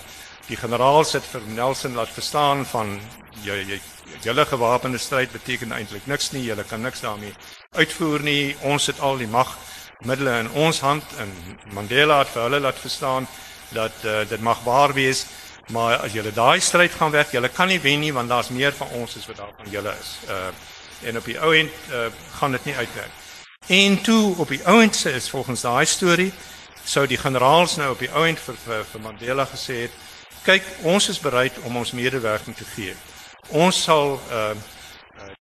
[SPEAKER 2] die generaal sit vir Nelson laat verstaan van jy jy julle gewapende stryd beteken eintlik niks nie. Julle kan niks daarmee uitvoer nie. Ons het al die mag middele in ons hand en Mandela het vir hulle laat verstaan dat uh, dit mag waar wees. Maar as julle daai stryd gaan weg, julle kan nie wen nie want daar's meer van ons as wat daar van julle is. Uh en op die ou end uh, gaan dit nie uitwerk. En toe op die ou end se is volgens daai storie sou die generaals nou op die ou end vir, vir vir Mandela gesê het kyk ons is bereid om ons medewerking te gee ons sal uh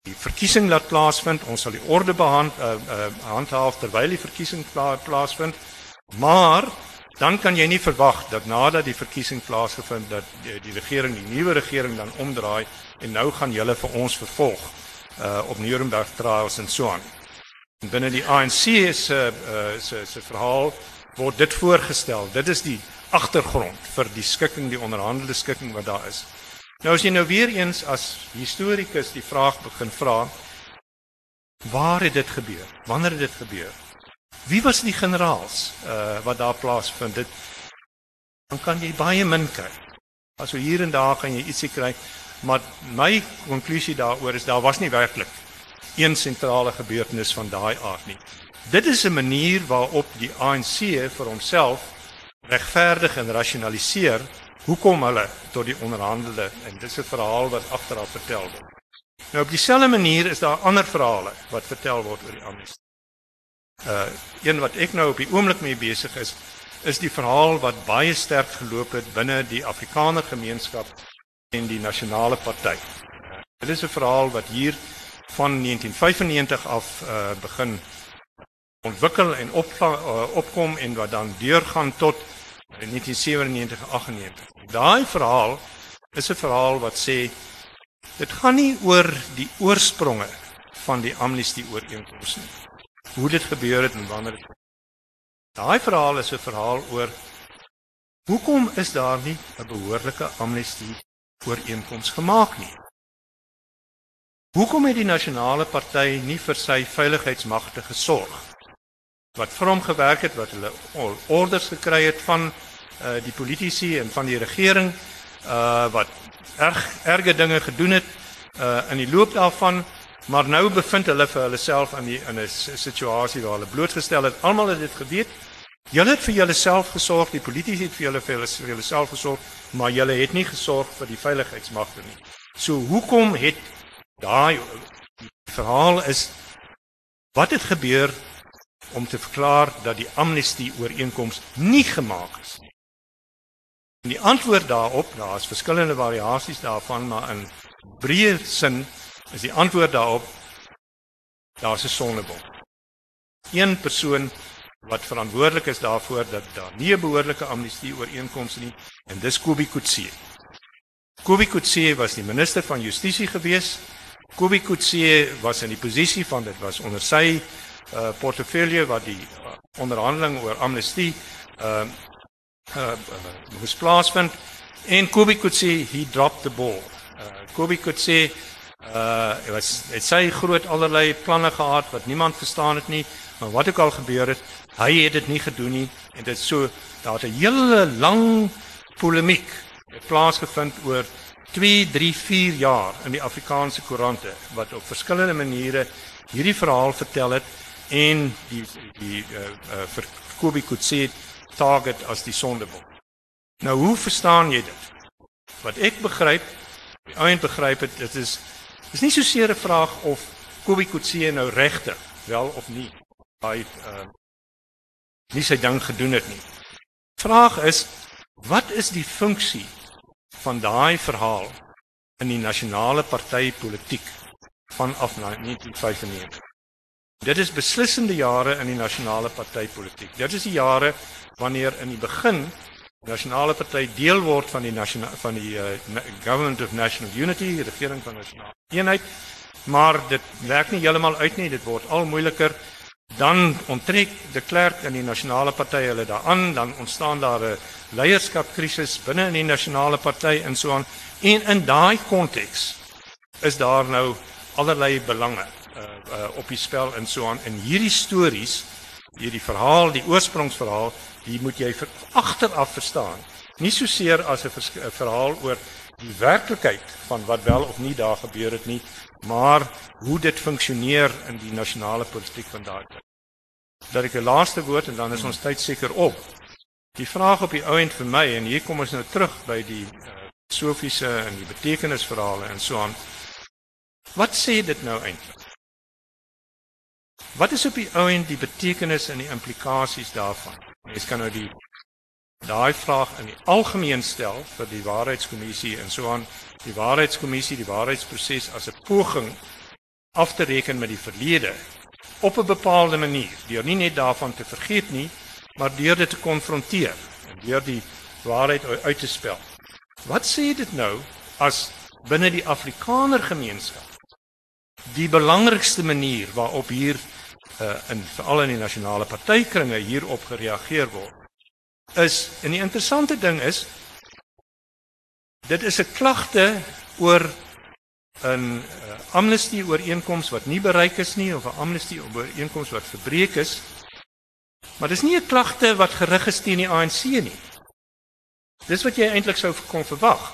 [SPEAKER 2] die verkiesing laat plaasvind. Ons sal die orde behand uh, uh, handhaaf terwyl die verkiesing pla plaasvind. Maar dan kan jy nie verwag dat nadat die verkiesing plaasgevind dat die, die regering, die nuwe regering dan omdraai en nou gaan hulle vir ons vervolg uh op Nuremberg trials en so aan. Binne die ANC se uh se se verhaal word dit voorgestel. Dit is die agtergrond vir die skikking, die onderhandelde skikking wat daar is. Nou as jy nou weer eens as historikus die vraag begin vra, waar het dit gebeur? Wanneer het dit gebeur? Wie was die generaals uh wat daar plaasvind? Dit dan kan jy baie min kry. Aso hier en daar kan jy ietsie kry, maar my konklusie daaroor is daar was nie werklik een sentrale gebeurtenis van daai aard nie. Dit is 'n manier waarop die ANC vir homself regverdig en rasionaliseer hoekom hulle tot die onderhandelde en dis 'n verhaal wat agteraf vertel word. Nou op dieselfde manier is daar ander verhale wat vertel word oor die amnestie. Uh een wat ek nou op die oomblik mee besig is, is die verhaal wat baie sterk geloop het binne die Afrikaner gemeenskap en die nasionale party. Dit is 'n verhaal wat hier van 1995 af uh begin ontwikkel en op uh, opkom en wat dan deurgaan tot 1997 98. Daai verhaal is 'n verhaal wat sê dit gaan nie oor die oorspronge van die amnestie ooreenkoms nie. Hoe dit gebeur het en wanneer dit Daai verhaal is 'n verhaal oor hoekom is daar nie 'n behoorlike amnestie ooreenkoms gemaak nie? Hoekom het die nasionale party nie vir sy veiligheidsmagte gesorg wat vir hom gewerk het wat hulle orders gekry het van uh die politici en van die regering uh wat erg erge dinge gedoen het uh in die loop daarvan maar nou bevind hulle vir hulle self in die in 'n situasie waar hulle blootgestel het? Almal het dit geweet. Julle het vir julleself gesorg die politici het vir julle vir julle, vir julle self gesorg maar julle het nie gesorg vir die veiligheidsmagte nie. So hoekom het daai verhaal is wat het gebeur om te verklaar dat die amnestie ooreenkoms nie gemaak is nie. En die antwoord daarop, daar is verskillende variasies daarvan, maar in breë sin is die antwoord daarop daar's 'n sondebok. Een persoon wat verantwoordelik is daarvoor dat daar nie 'n behoorlike amnestie ooreenkoms nie en dis Kobie Kutse. Kobie Kutse was die minister van justisie gewees. Kobie Kutse was in die posisie van dit was onder sy uh portefeulje wat die uh, onderhandeling oor amnestie uh uh moes plaasvind en could say he dropped the ball. Uh could say uh was het sy groot allerlei planne gehad wat niemand verstaan het nie, maar wat ook al gebeur het, hy het dit nie gedoen nie en dit so daar het 'n hele lang polemiek plaasgevind oor 2, 3, 4 jaar in die Afrikaanse koerante wat op verskillende maniere hierdie verhaal vertel het en die die uh, uh, vir Kobe Kutse target as die sondebok. Nou hoe verstaan jy dit? Wat ek begryp, die ouens begryp dit, dit is dis nie so seer 'n vraag of Kobe Kutse nou regte wel of nie. Hy uh nie sy ding gedoen het nie. Vraag is wat is die funksie van daai verhaal in die nasionale party politiek vanaf 1995? Dit is beslissende jare in die nasionale partytetiek. Dit is die jare wanneer in die begin nasionale party deel word van die nasionale van die uh, government of national unity, die regering van nasionale eenheid, maar dit werk nie heeltemal uit nie. Dit word al moeiliker. Dan onttrek de Klerk in die nasionale party hulle daaraan, dan ontstaan daar 'n leierskapkrisis binne in die nasionale party en so aan. En in daai konteks is daar nou allerlei belange uh, uh, op die spel en so aan en hierdie stories hierdie verhaal die oorsprongsverhaal hier moet jy vir agteraf verstaan nie so seer as 'n verhaal oor die werklikheid van wat wel of nie daar gebeur het nie maar hoe dit funksioneer in die nasionale politiek van daai tyd. Dat ek 'n laaste woord en dan is ons tyd seker op. Die vraag op die ou end vir my en hier kom ons nou terug by die uh, sofiese en die betekenisverhale en so aan. Wat sê dit nou eintlik Wat is op die ou end die betekenis en die implikasies daarvan? Mens kan nou die daai vraag in die algemeen stel vir die waarheidskommissie en so aan die waarheidskommissie, die waarheidsproses as 'n poging af te reken met die verlede op 'n bepaalde manier, deur nie net daarvan te vergeet nie, maar deur dit te konfronteer en deur die waarheid uit te spel. Wat sê dit nou as binne die Afrikaner gemeenskap die belangrikste manier waarop hier uh, in veral in die nasionale partykringe hierop gereageer word is en die interessante ding is dit is 'n klagte oor 'n uh, amnestie ooreenkoms wat nie bereik is nie of 'n amnestie ooreenkoms wat verbreek is. Maar dis nie 'n klagte wat gerig is teen die ANC nie. Dis wat jy eintlik sou kon verwag.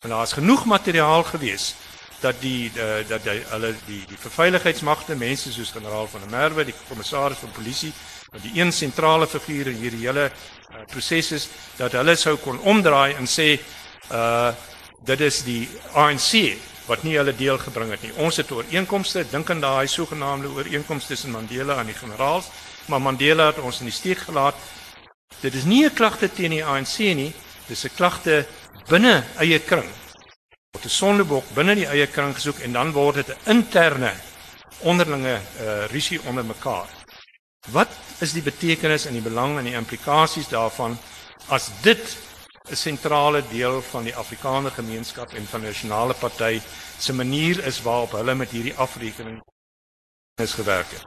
[SPEAKER 2] Want daar is genoeg materiaal gewees dat die uh, dat die hulle die die veiligheidsmagte mense soos generaal van der Merwe, die kommissaris van polisie, wat die een sentrale figuur in hierdie hele uh, proses is dat hulle sou kon omdraai en sê uh dit is die ANC wat nie hulle deel gebring het nie. Ons het ooreenkomste, dink aan daai sogenaamde ooreenkomste tussen Mandela en die generaals, maar Mandela het ons in die steek gelaat. Dit is nie 'n klagte teen die ANC nie, dis 'n klagte binne eie kring. Word 'n sondebok binne die eie kring gesoek en dan word dit 'n interne onderlinge uh, risie onder mekaar. Wat is die betekenis en die belang en die implikasies daarvan as dit 'n sentrale deel van die Afrikaner gemeenskap en van die nasionale party se manier is waarop hulle met hierdie afrekening is gewerk het.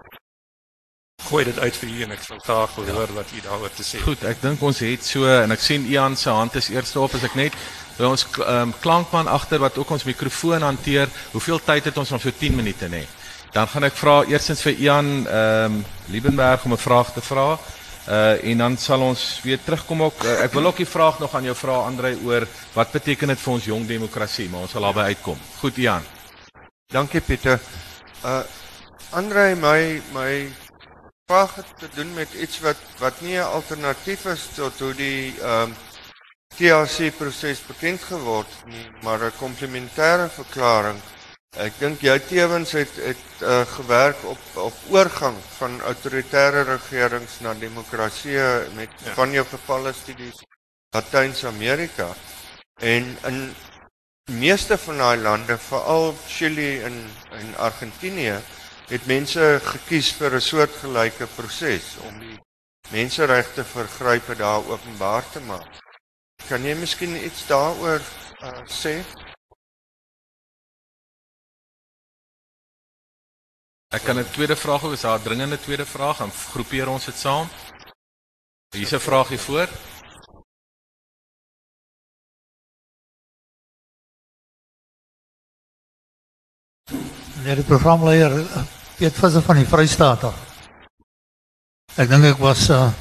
[SPEAKER 2] Gooi dit uit vir u en ek sal graag wil hoor wat u daaroor te sê.
[SPEAKER 1] Goed, ek dink ons het so en ek sien Ian se hand is eerste op as ek net by ons um, klankman agter wat ook ons mikrofoon hanteer. Hoeveel tyd het ons om so 10 minute nê? Dan gaan ek vra eerstens vir Ian ehm um, Liebenberg om 'n vraag te vra. Uh en dan sal ons weer terugkom ook. Uh, ek wil ook die vraag nog aan jou vra Andre oor wat beteken dit vir ons jong demokrasie, maar ons sal daarby uitkom. Goed Jan.
[SPEAKER 3] Dankie Pieter. Uh Andre my my vraag het te doen met iets wat wat nie 'n alternatief is tot hoe die ehm um, TRC proses bekend geword nie, maar 'n komplementêre verklaring Ek dink jy tevens het het uh, gewerk op op oorgang van autoritaire regerings na demokrasie met ja. van jou gevalle studies Latyn-Amerika en in meeste van daai lande veral Chili en en Argentinië het mense gekies vir 'n soortgelyke proses om die menseregte vergrype daar openbaar te maak. Kan jy miskien iets daaroor uh, sê?
[SPEAKER 1] Ek kan 'n tweede vraag hê, is daar 'n dringende tweede vraag? Dan groepeer ons dit saam. Hier's 'n vraag hier voor.
[SPEAKER 4] Meneer die programleier Piet Visser van die Vrystaat. Ek dink ek was uh,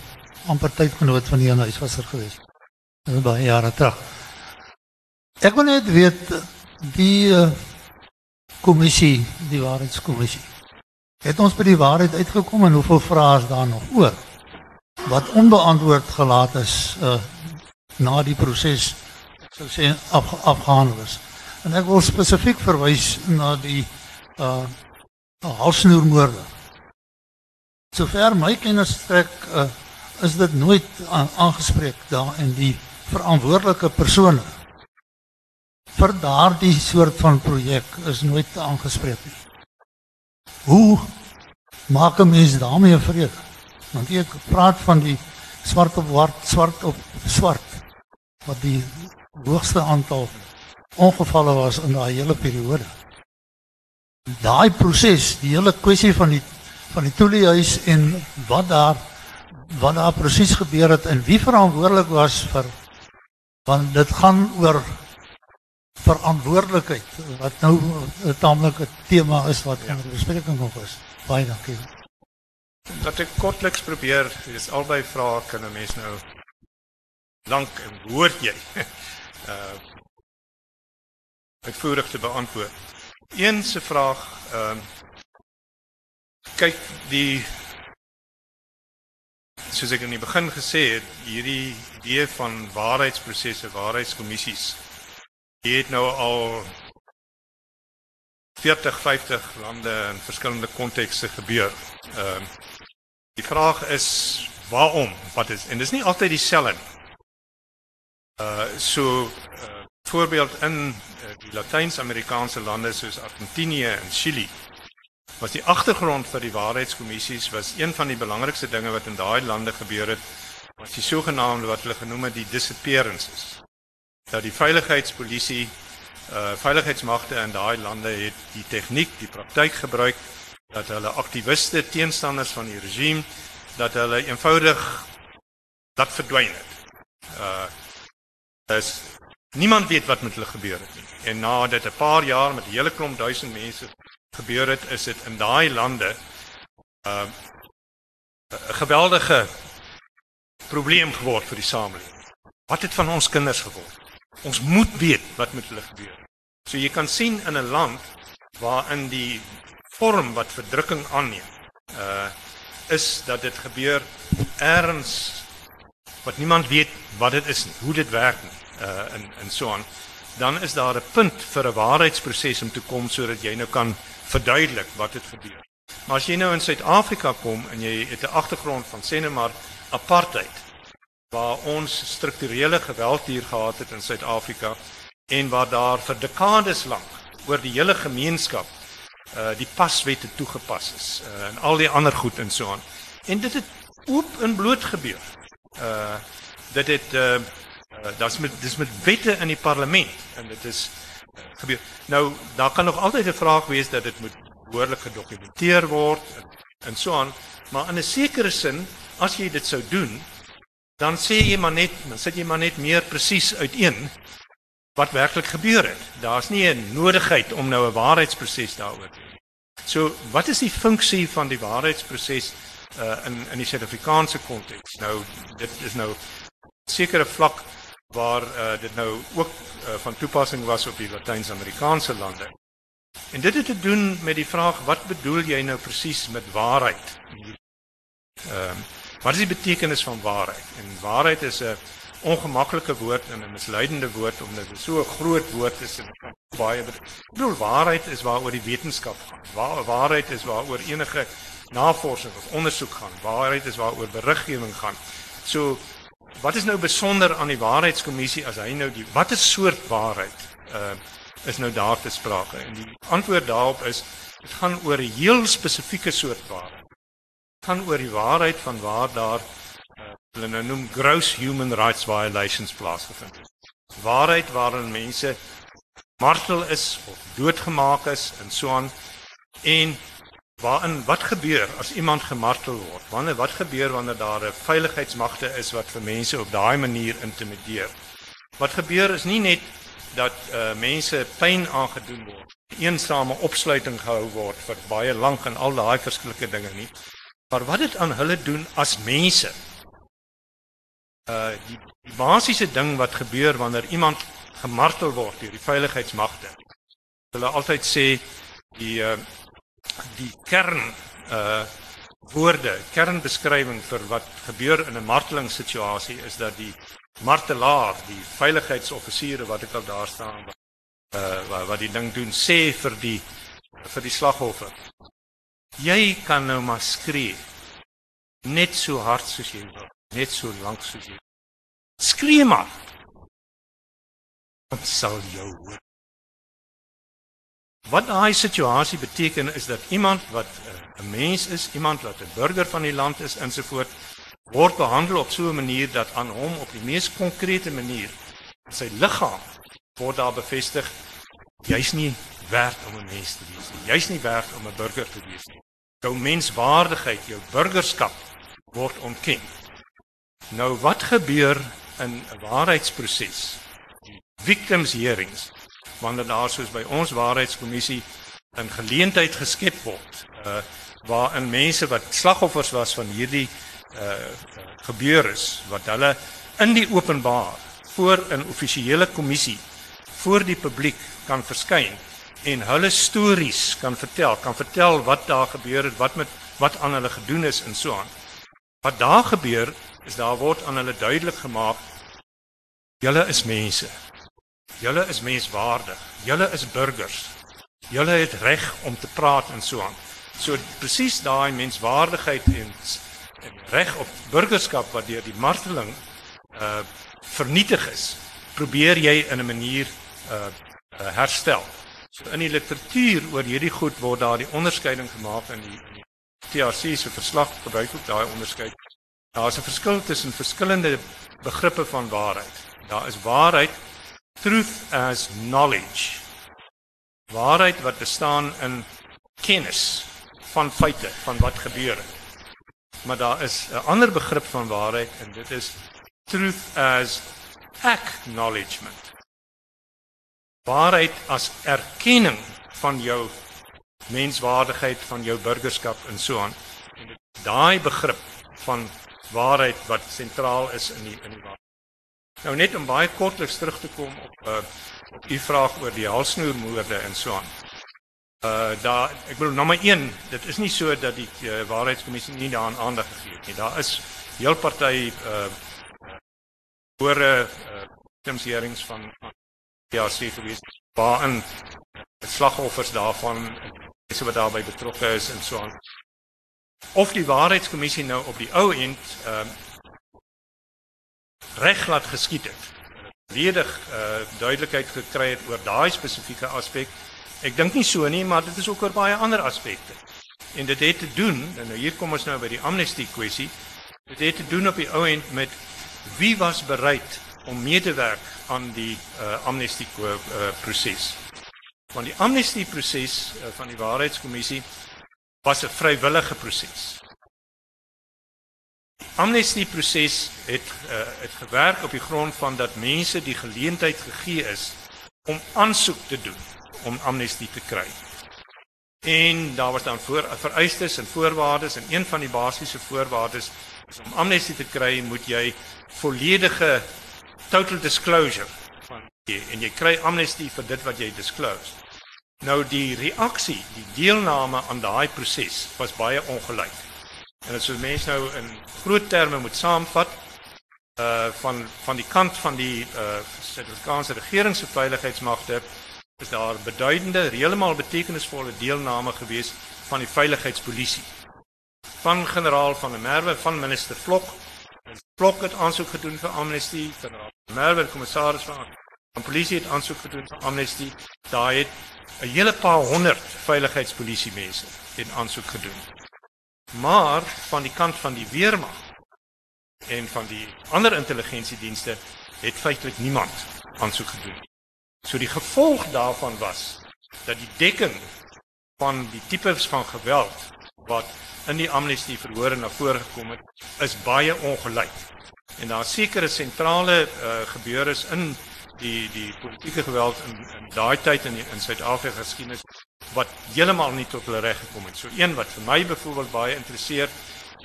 [SPEAKER 4] amper tydgenoot van die huiswasser geweest. Dit was baie jare terug. Ek wil net weet die uh, kommissie, die waarheidskommissie Het ons by die waarheid uitgekom en hoeveel vrae is daar nog oor? Wat onbeantwoord gelaat is uh na die proses sou sê af, afgehandel is. En ek wil spesifiek verwys na die uh halsnoermoorde. Sover my kennis strek uh is dit nooit aangespreek daar in die verantwoordelike persone vir daardie soort van projek is nooit aangespreek nie. Hoe maak 'n mens daarmee vrede? Want jy praat van die swart op wart, swart op swart wat die hoogste aantal ongevalle was in daai hele periode. Daai proses, die hele kwessie van die van die toeliehuis en wat daar wat daar presies gebeur het en wie verantwoordelik was vir want dit gaan oor verantwoordelikheid wat nou 'n taamlike tema is wat ja. in bespreking nog is. Baie dankie.
[SPEAKER 2] Dat ek kortliks probeer, dis albei vrae kan 'n mens nou lank en hoor jy. uh uitvoerig te beantwoord. Een se vraag uh, kyk die soos ek in die begin gesê het, hierdie idee van waarheidsprosesse, waarheidskommissies Jy het nou al 40, 50 lande in verskillende kontekste gebeur. Ehm uh, die vraag is waarom? Wat is en dis nie altyd dieselfde nie. Uh so uh, voorbeeld in uh, die Latyns-Amerikaanse lande soos Argentinië en Chili was die agtergrond vir die waarheidskommissies was een van die belangrikste dinge wat in daai lande gebeur het was die sogenaamde wat hulle genoem het die disappearances. Dat die veiligheidspolisie uh veiligheidsmagte in daai lande het die tegniek, die praktyk gebruik dat hulle aktiviste teenstanders van die regime dat hulle eenvoudig dat verdwyn het. Uh is niemand weet wat met hulle gebeur het nie. En na dit 'n paar jaar met 'n hele klomp duisend mense gebeur het, is dit in daai lande uh 'n geweldige probleem geword vir die samelewing. Wat het van ons kinders geword? Ons moet weet wat met hulle gebeur. So jy kan sien in 'n land waarin die vorm wat verdrukking aanneem, uh is dat dit gebeur erns wat niemand weet wat dit is nie, hoe dit werk nie, uh in in so aan, dan is daar 'n punt vir 'n waarheidsproses om te kom sodat jy nou kan verduidelik wat het gebeur. Maar as jy nou in Suid-Afrika kom en jy het 'n agtergrond van sê net maar apartheid waar ons strukturele geweld hier gehad het in Suid-Afrika en waar daar vir dekades lank oor die hele gemeenskap uh die paswette toegepas is uh, en al die ander goed en so aan. En dit het oop en bloot gebeur uh dit het uh, uh dat's met dis met wette in die parlement en dit is uh, gebeur. Nou daar kan nog altyd 'n vraag wees dat dit moet behoorlik gedokumenteer word en en so aan, maar in 'n sekere sin as jy dit sou doen, dan sê jy maar net, dan sit jy maar net meer presies uiteen wat werklik gebeur het. Daar's nie 'n nodigheid om nou 'n waarheidsproses daaroor te hê. So, wat is die funksie van die waarheidsproses uh in in die Suid-Afrikaanse konteks. Nou dit is nou sekere vlak waar uh dit nou ook uh, van toepassing was op die Latyns-Amerikaanse lande. En dit het te doen met die vraag wat bedoel jy nou presies met waarheid? Ehm uh, wat is die betekenis van waarheid? En waarheid is 'n ongemaklike woord en 'n misleidende woord omdat dit so 'n groot woord is en baie bedoel waarheid is waaroor die wetenskap gaan. Waar, waarheid is waaroor enige navorsing of ondersoek gaan. Waarheid is waaroor beriggewing gaan. So wat is nou besonder aan die waarheidskommissie as hy nou die watter soort waarheid uh is nou daar te sprake? En die antwoord daarop is dit gaan oor 'n heel spesifieke soort waarheid. Gaan oor die waarheid van waar daar uh, hulle nou noem gross human rights violations plaasgevind het. Waarheid waarin mense martel is of doodgemaak is en so aan en waarin wat gebeur as iemand gemartel word? Wanneer wat gebeur wanneer daar 'n veiligheidsmagte is wat vir mense op daai manier intimideer? Wat gebeur is nie net dat uh, mense pyn aangedoen word, eensame opsluiting gehou word vir baie lank en al daai verskillike dinge nie, maar wat dit aan hulle doen as mense? Uh die, die basiese ding wat gebeur wanneer iemand gemartel word deur die veiligheidsmagte. Hulle altyd sê die uh die kern uh woorde, kernbeskrywing vir wat gebeur in 'n martelingssituasie is dat die martelaar, die veiligheidsoffisiere wat ek al daar staan uh wat, wat die ding doen sê vir die vir die slagoffer. Jy kan nou maar skree net so hard soos jy wil, net so lank soos jy. Skree maar. Wat sal jou hoor? Wat daai situasie beteken is dat iemand wat eh, 'n mens is, iemand wat 'n burger van die land is ensovoort, word behandel op so 'n manier dat aan hom op die mees konkrete manier sy liggaam word daar bevestig jy's nie werd om 'n mens te wees nie. Jy's nie werd om 'n burger te wees nie. Jou menswaardigheid, jou burgerskap word ontken. Nou wat gebeur in 'n waarheidsproses? Die victims hearings wanneer daar soos by ons waarheidskommissie 'n geleentheid geskep word uh waarin mense wat slagoffers was van hierdie uh gebeures wat hulle in die openbaar voor 'n offisiële kommissie voor die publiek kan verskyn en hulle stories kan vertel, kan vertel wat daar gebeur het, wat met wat aan hulle gedoen is en so aan. Wat daar gebeur is daar word aan hulle duidelik gemaak julle is mense. Julle is menswaardig. Julle is burgers. Julle het reg om te praat en so aan. So presies daai menswaardigheid en en reg op burgerskap wat deur die marteling uh vernietig is, probeer jy in 'n manier uh, uh herstel. So in die literatuur oor hierdie goed word daar die onderskeiding gemaak in die, die TRC se verslag gebruik ook daai onderskeid. Daar is 'n verskil tussen verskillende begrippe van waarheid. Daar is waarheid truth as knowledge. Waarheid wat bestaan in kennis van feite van wat gebeur het. Maar daar is 'n ander begrip van waarheid en dit is truth as acknowledgement. Waarheid as erkenning van jou menswaardigheid, van jou burgerskap en so aan. En dit daai begrip van waarheid wat sentraal is in die in die waarheid. Nou net om baie kortliks terug te kom op uh op u vraag oor die halsnoermoorde en so aan. Uh daar ek bedoel nommer 1, dit is nie so dat die uh, waarheidskommissie nie daaraan aandag gegee het nie. Daar is heel party uh hore uh klemserings van PRC gewees waarin slagoffers daarvan mense wat daarbey betrokke is en so aan. Of die waarheidskommissie nou op die ou end ehm uh, reg laat geskied het. Ledig uh duidelikheid gekry het oor daai spesifieke aspek. Ek dink nie so nie, maar dit is ook oor baie ander aspekte. En dit het te doen, en nou hier kom ons nou by die amnestie kwessie. Dit het te doen op die ou end met wie was bereid om mee te werk aan die uh, amnestie uh, proses. Want die amnestie proses uh, van die waarheidskommissie was 'n vrywillige proses. Amnestie proses het uh, het gewerk op die grond van dat mense die geleentheid gegee is om aansoek te doen om amnestie te kry. En daar was dan voor vereistes en voorwaardes en een van die basiese voorwaardes is om amnestie te kry moet jy volledige total disclosure van jy en jy kry amnestie vir dit wat jy disclose. Nou die reaksie, die deelname aan daai proses was baie ongelyk. En as jy mense nou in groot terme moet saamvat uh van van die kant van die uh Suid-Afrikaanse regering se veiligheidsmagte is daar beduidende, heeltemal betekenisvolle deelname gewees van die veiligheidspolisie. Van generaal van der Merwe, van minister Vlok, Vlok het aansoek gedoen vir amnestie, generaal Merwe, kommissaris van van polisie het aansoek gedoen vir amnestie. Daar het 'n hele paar honderd veiligheidspolisie mense het aansoek gedoen. Maar van die kant van die weermag en van die ander intelligensiedienste het feitelik niemand aansoek gedoen. So die gevolg daarvan was dat die dekking van die tipes van geweld wat in die amnestie verhore na vore gekom het, is baie ongelyk. En daar sekere sentrale uh, gebeures in die die politieke geweld in in daai tyd in in Suid-Afrika geskiedenis wat heeltemal nie tot hulle reg gekom het. So een wat vir my byvoorbeeld baie interesseer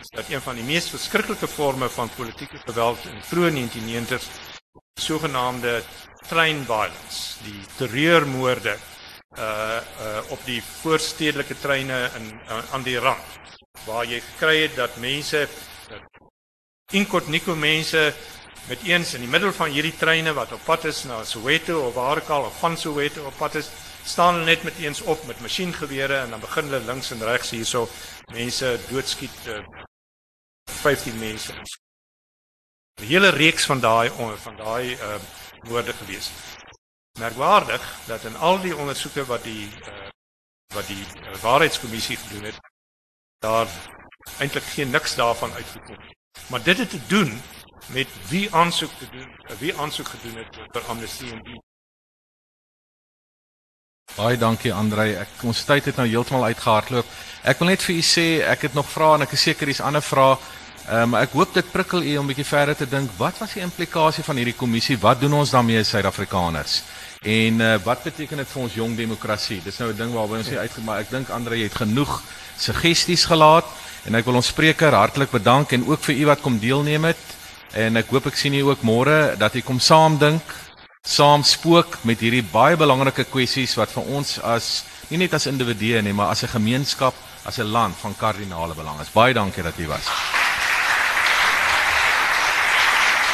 [SPEAKER 2] is dat een van die mees verskriklike forme van politieke geweld in vroeë 1990s sogenaamde train violence, die terreurmoorde uh uh op die voorstedelike treine in uh, aan die rand waar jy gekry het dat mense inkognito mense met eens in die middel van hierdie treine wat op pad is na Soweto of waar ook al of van Soweto op pad is, staan hulle net met eens op met masjiengewere en dan begin hulle links en regs hierso mense doodskiet uh, 15 mense. 'n Hele reeks van daai van daai uh moorde gewees. Merkwaardig dat in al die ondersoeke wat die uh wat die uh, waarheidskommissie gedoen het, daar eintlik geen niks daarvan uitgekom nie. Maar dit het te doen met wie aansoek te doen, wie aansoek gedoen het vir amnestie en wie.
[SPEAKER 1] Baie dankie Andrei. Ek ons tyd het nou heeltemal uitgehardloop. Ek wil net vir u sê, ek het nog vrae en ek is seker dis ander vrae. Ehm um, ek hoop dit prikkel u om 'n bietjie verder te dink. Wat was die implikasie van hierdie kommissie? Wat doen ons daarmee as Suid-Afrikaners? En uh, wat beteken dit vir ons jong demokrasie? Dis nou 'n ding waarby ons nie uitgekom maar ek dink Andrei het genoeg suggesties gelaat en ek wil ons spreker hartlik bedank en ook vir u wat kom deelneem het. En ek hoop ek sien u ook môre dat u kom saam dink, saam spook met hierdie baie belangrike kwessies wat vir ons as nie net as individue nie, maar as 'n gemeenskap, as 'n land van kardinale belang is. Baie dankie dat u was.